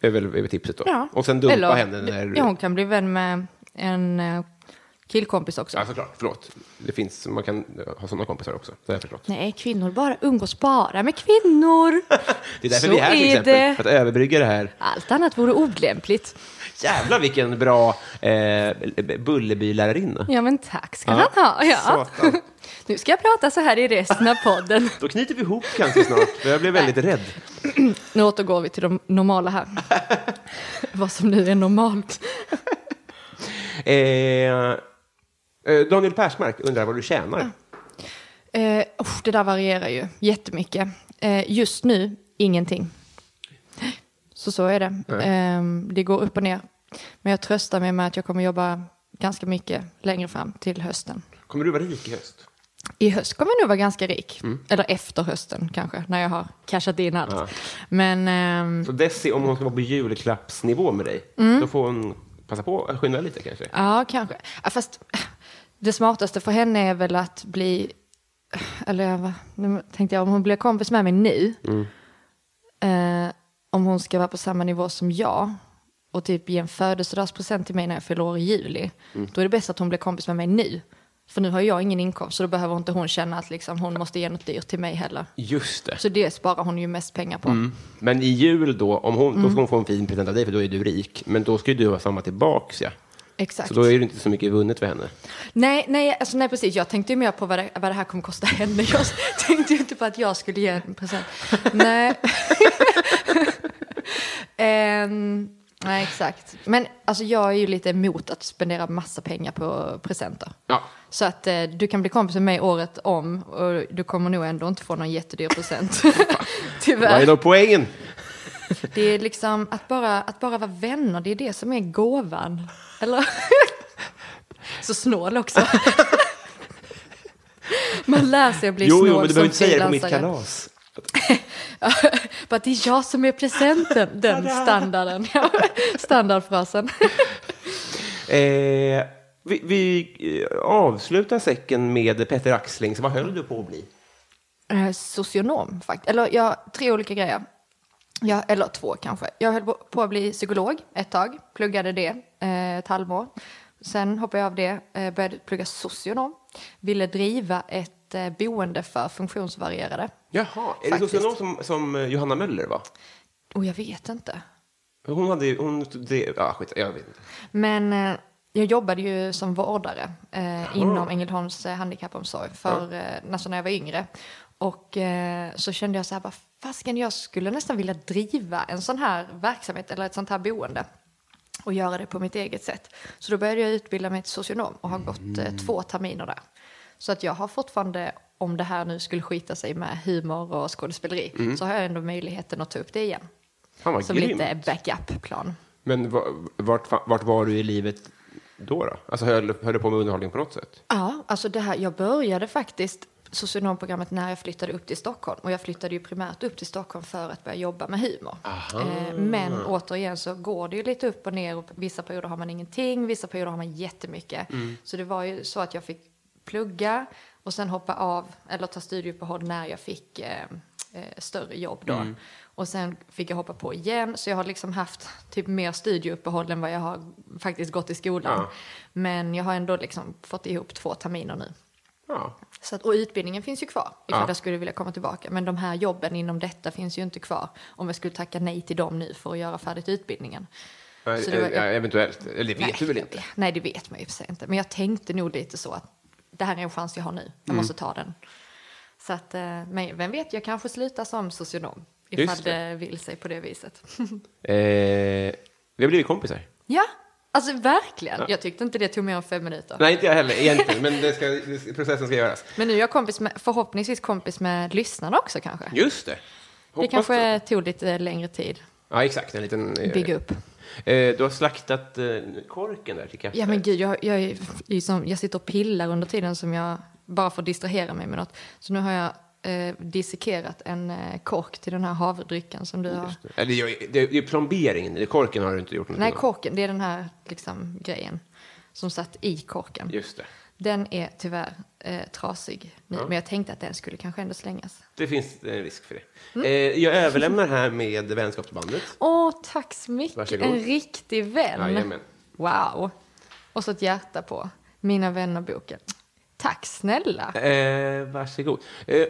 Är väl är väl tipset då. Mm. Ja. Och sen dumpa Eller, henne när... Ja, hon kan bli vän med en eh, killkompis också. Ja, såklart. Förlåt. Det finns, man kan ha sådana kompisar också. Det har förstått. Nej, kvinnor bara umgås bara med kvinnor. Det är därför Så vi är här till exempel. det. För att överbrygga det här. Allt annat vore olämpligt. Jävlar vilken bra eh, Bullerby-lärarinna. Ja, men tack ska Ja. han ha. Ja. Satan. Nu ska jag prata så här i resten av podden. Då knyter vi ihop ganska snart, för jag blev väldigt rädd. Nu återgår vi till de normala här. Vad som nu är normalt. Eh, eh, Daniel Persmark undrar vad du tjänar. Eh, usch, det där varierar ju jättemycket. Eh, just nu, ingenting. Så så är det. Eh, det går upp och ner. Men jag tröstar mig med att jag kommer jobba ganska mycket längre fram till hösten. Kommer du vara rik i höst? I höst kommer jag nog vara ganska rik. Eller efter hösten kanske, när jag har cashat in allt. Ja. Men ehm, Så Desi, om hon ska vara på julklappsnivå med dig, Mm. då får hon passa på att skynda lite kanske. ja, kanske. Ja, fast det smartaste för henne är väl att bli... Eller nu tänkte jag, om hon blir kompis med mig nu. Eh, om hon ska vara på samma nivå som jag. Och typ ge en födelsedagspresent till mig när jag fyller år i juli. Då är det bäst att hon blir kompis med mig nu. För nu har jag ingen inkomst så då behöver inte hon känna att liksom, hon måste ge något dyrt till mig heller. Just det. Så det sparar hon ju mest pengar på. Men i jul då, om hon, Mm. då ska hon få en fin present av dig, för då är du rik. Men då ska ju du ha samma tillbaks, ja. Exakt. Så då är det inte så mycket vunnet för henne. Nej, nej, alltså, nej, precis. Jag tänkte ju mer på vad det, vad det här kommer kosta henne. Jag tänkte ju inte på att jag skulle ge en present. nej. Ehm, nej, exakt. Men alltså, jag är ju lite emot att spendera massa pengar på presenter. Ja. Så att eh, du kan bli kompis med mig året om och du kommer nog ändå inte få någon jättedyr present. Vad är Tyvärr. då poängen? Det är liksom att bara, att bara vara vänner, det är det som är gåvan. Eller? Så snål också. Man lär sig att bli Jo, snål jo, men du behöver inte säga det på mitt kalas. Bara det är jag som är presenten, den standarden. Standardfrasen. Eh, vi vi eh, avslutar säcken med Petter Axling, så vad höll du på att bli? Eh, Socionom faktiskt. Eller ja, tre olika grejer. Ja, eller två kanske. Jag höll på- på att bli psykolog ett tag, pluggade det eh, ett halvår. Sen hoppade jag av det, eh, började plugga socionom. Ville driva ett eh, boende för funktionsvarierade. Jaha, är det socionom som, som eh, Johanna Möller var? Och jag vet inte. Hon hade ju, hon, det, ja skit, jag vet inte. Men eh, jag jobbade ju som vårdare eh, inom Ängelholms eh, handikappomsorg för, eh, alltså när jag var yngre. Och så kände jag så här, vad fasken, jag skulle nästan vilja driva en sån här verksamhet eller ett sånt här boende och göra det på mitt eget sätt. Så då började jag utbilda mig till socionom och har gått eh, två terminer där. Så att jag har fortfarande, om det här nu skulle skita sig med humor och skådespeleri, så har jag ändå möjligheten att ta upp det igen. Fan vad Som Mm. grymt. lite backup-plan. Men va- vart, vart var du i livet då? då? Alltså höll, höll du på med underhållning på något sätt? Ja, alltså det här, jag började faktiskt socionomprogrammet när jag flyttade upp till Stockholm. Och jag flyttade ju primärt upp till Stockholm för att börja jobba med humor. Eh, men återigen så går det ju lite upp och ner. Och vissa perioder har man ingenting, vissa perioder har man jättemycket. Så det var ju så att jag fick plugga och sen hoppa av eller ta studieuppehåll när jag fick eh, eh, större jobb då. Och sen fick jag hoppa på igen. Så jag har liksom haft typ mer studieuppehåll än vad jag har faktiskt gått i skolan. Ja. Men jag har ändå liksom fått ihop två terminer nu. Ja. Så att, och utbildningen finns ju kvar ifall Ja. jag skulle vilja komma tillbaka. Men de här jobben inom detta finns ju inte kvar om jag skulle tacka nej till dem nu för att göra färdigt utbildningen. Nej, var- ja, eventuellt. Eller det vet nej, du väl jag inte? Nej, det vet man ju för sig inte. Men jag tänkte nog lite så att det här är en chans jag har nu. Jag Mm. måste ta den. Så att, eh, men vem vet, jag kanske slutar som socionom. Just Ifall det. det vill sig på det viset. Eh, vi har blivit kompisar. ja, alltså verkligen. Jag tyckte inte det tog mer än fem minuter. Nej, inte jag heller egentligen, men det ska, det- processen ska göras. Men nu är jag kompis med, förhoppningsvis kompis med lyssnarna också kanske. Just det. Det Hoppas kanske tog lite längre tid. Ja, exakt. En liten... eh, Bygga upp. Eh, du har slaktat eh, korken där till kaffe. Ja men gud, jag, jag, är, är som, jag sitter och pillar under tiden som jag, bara att distrahera mig med något. Så nu har jag eh, dissekerat en eh, kork till den här havredrycken som du har. Eller, det är- det är det är plomberingen, det korken har du inte gjort någonting Nej, korken, det är den här liksom, grejen som satt i korken. Just det. Den är tyvärr eh, trasig nu, men jag tänkte att den skulle kanske ändå slängas. Det finns en risk för det. Mm. Eh, jag överlämnar här med vänskapsbandet. Åh, tack så mycket. Varsågod. En riktig vän. Jajamän. Wow. Och så ett hjärta på. Mina vänner-boken. Tack snälla. Eh, varsågod. Eh,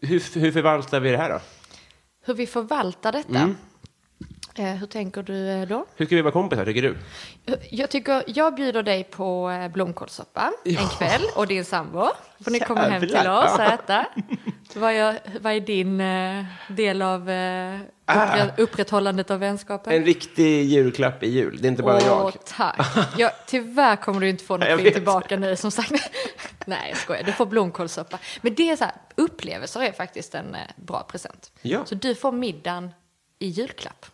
hur, hur förvaltar vi det här då? Hur vi förvaltar detta. Mm. Eh, hur tänker du eh, då? Hur ska vi vara kompisar, tycker du? Jag tycker, jag bjuder dig på eh, blomkålssoppa en kväll och din sambo. Får ni komma hem till oss och äta. Vad är, vad är din eh, del av eh, uppre, upprätthållandet av vänskapen? Ah. En riktig julklapp i jul, det är inte bara Åh, jag. tack. Jag, tyvärr kommer du inte få något tillbaka nu som sagt. Nej, jag skojar. Du får blomkålssoppa. Men det är så här, upplevelser är faktiskt en eh, bra present. Ja. Så du får middagen i julklapp.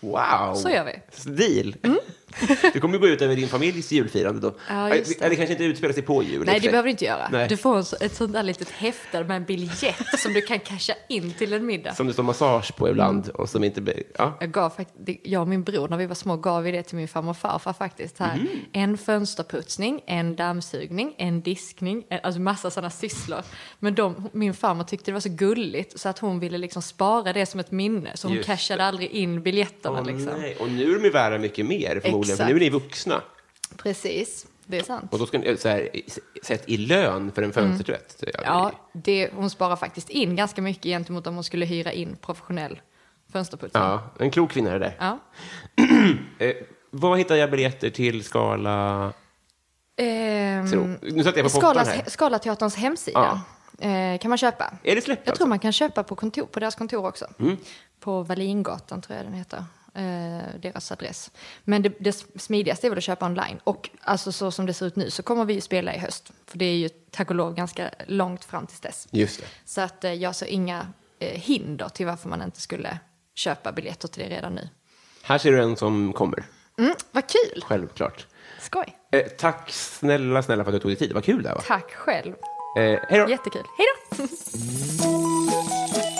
Wow! Så gör vi. Deal! Det kommer gå ut över din familjs julfirande då. Ja, det. Eller kanske inte utspelar sig på jul. Nej, det behöver du inte göra. Nej. Du får ett sånt där litet häfte med en biljett som du kan casha in till en middag. Som det står massage på ibland Mm. och som inte blir... Ja. Jag, gav, det- jag och min bror, när vi var små, gav vi det till min farmor och farfar faktiskt. Här. Mm. En fönsterputsning, en dammsugning, en diskning, en, alltså massa sådana sysslor. Men de, min farmor tyckte det var så gulligt så att hon ville liksom spara det som ett minne. Så hon Just cashade aldrig in biljetterna. Åh, liksom. nej. Och nu är de ju värda mycket mer förmodligen, för nu är ni vuxna. Precis, det är sant. Och då ska ni, så här, i- sett i lön för en fönstertvätt. Ja, Mm. Ja, det, hon sparar faktiskt in ganska mycket gentemot om hon skulle hyra in professionell fönsterputsning. ja, en klok kvinna är det där. Ja. Eh, var hittar jag biljetter till Skala... Ehm. Nu satte jag på pottan Skala, här. Skalateaterns hemsida eh, kan man köpa. Är det släppt Jag alltså? tror man kan köpa på, kontor, på deras kontor också. Mm. På Wallingatan tror jag den heter. Eh, deras adress. Men det, det smidigaste är väl att köpa online. Och alltså så som det ser ut nu så kommer vi ju spela i höst. För det är ju tack och lov ganska långt fram tills dess. Just det. Så att eh, jag ser inga eh, hinder till varför man inte skulle köpa biljetter till det redan nu. Här ser du en som kommer, Mm, vad kul! självklart. Skoj! Eh, tack snälla, snälla för att du tog dig tid. Vad kul det här var. Tack själv! Eh, hej då! Jättekul. Hej då!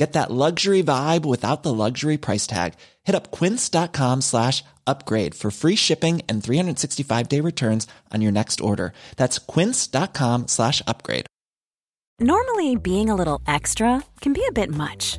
Get that luxury vibe without the luxury price tag. Hit up quince.com slash upgrade for free shipping and 365 day returns on your next order. That's quince.com slash upgrade. Normally, being a little extra can be a bit much,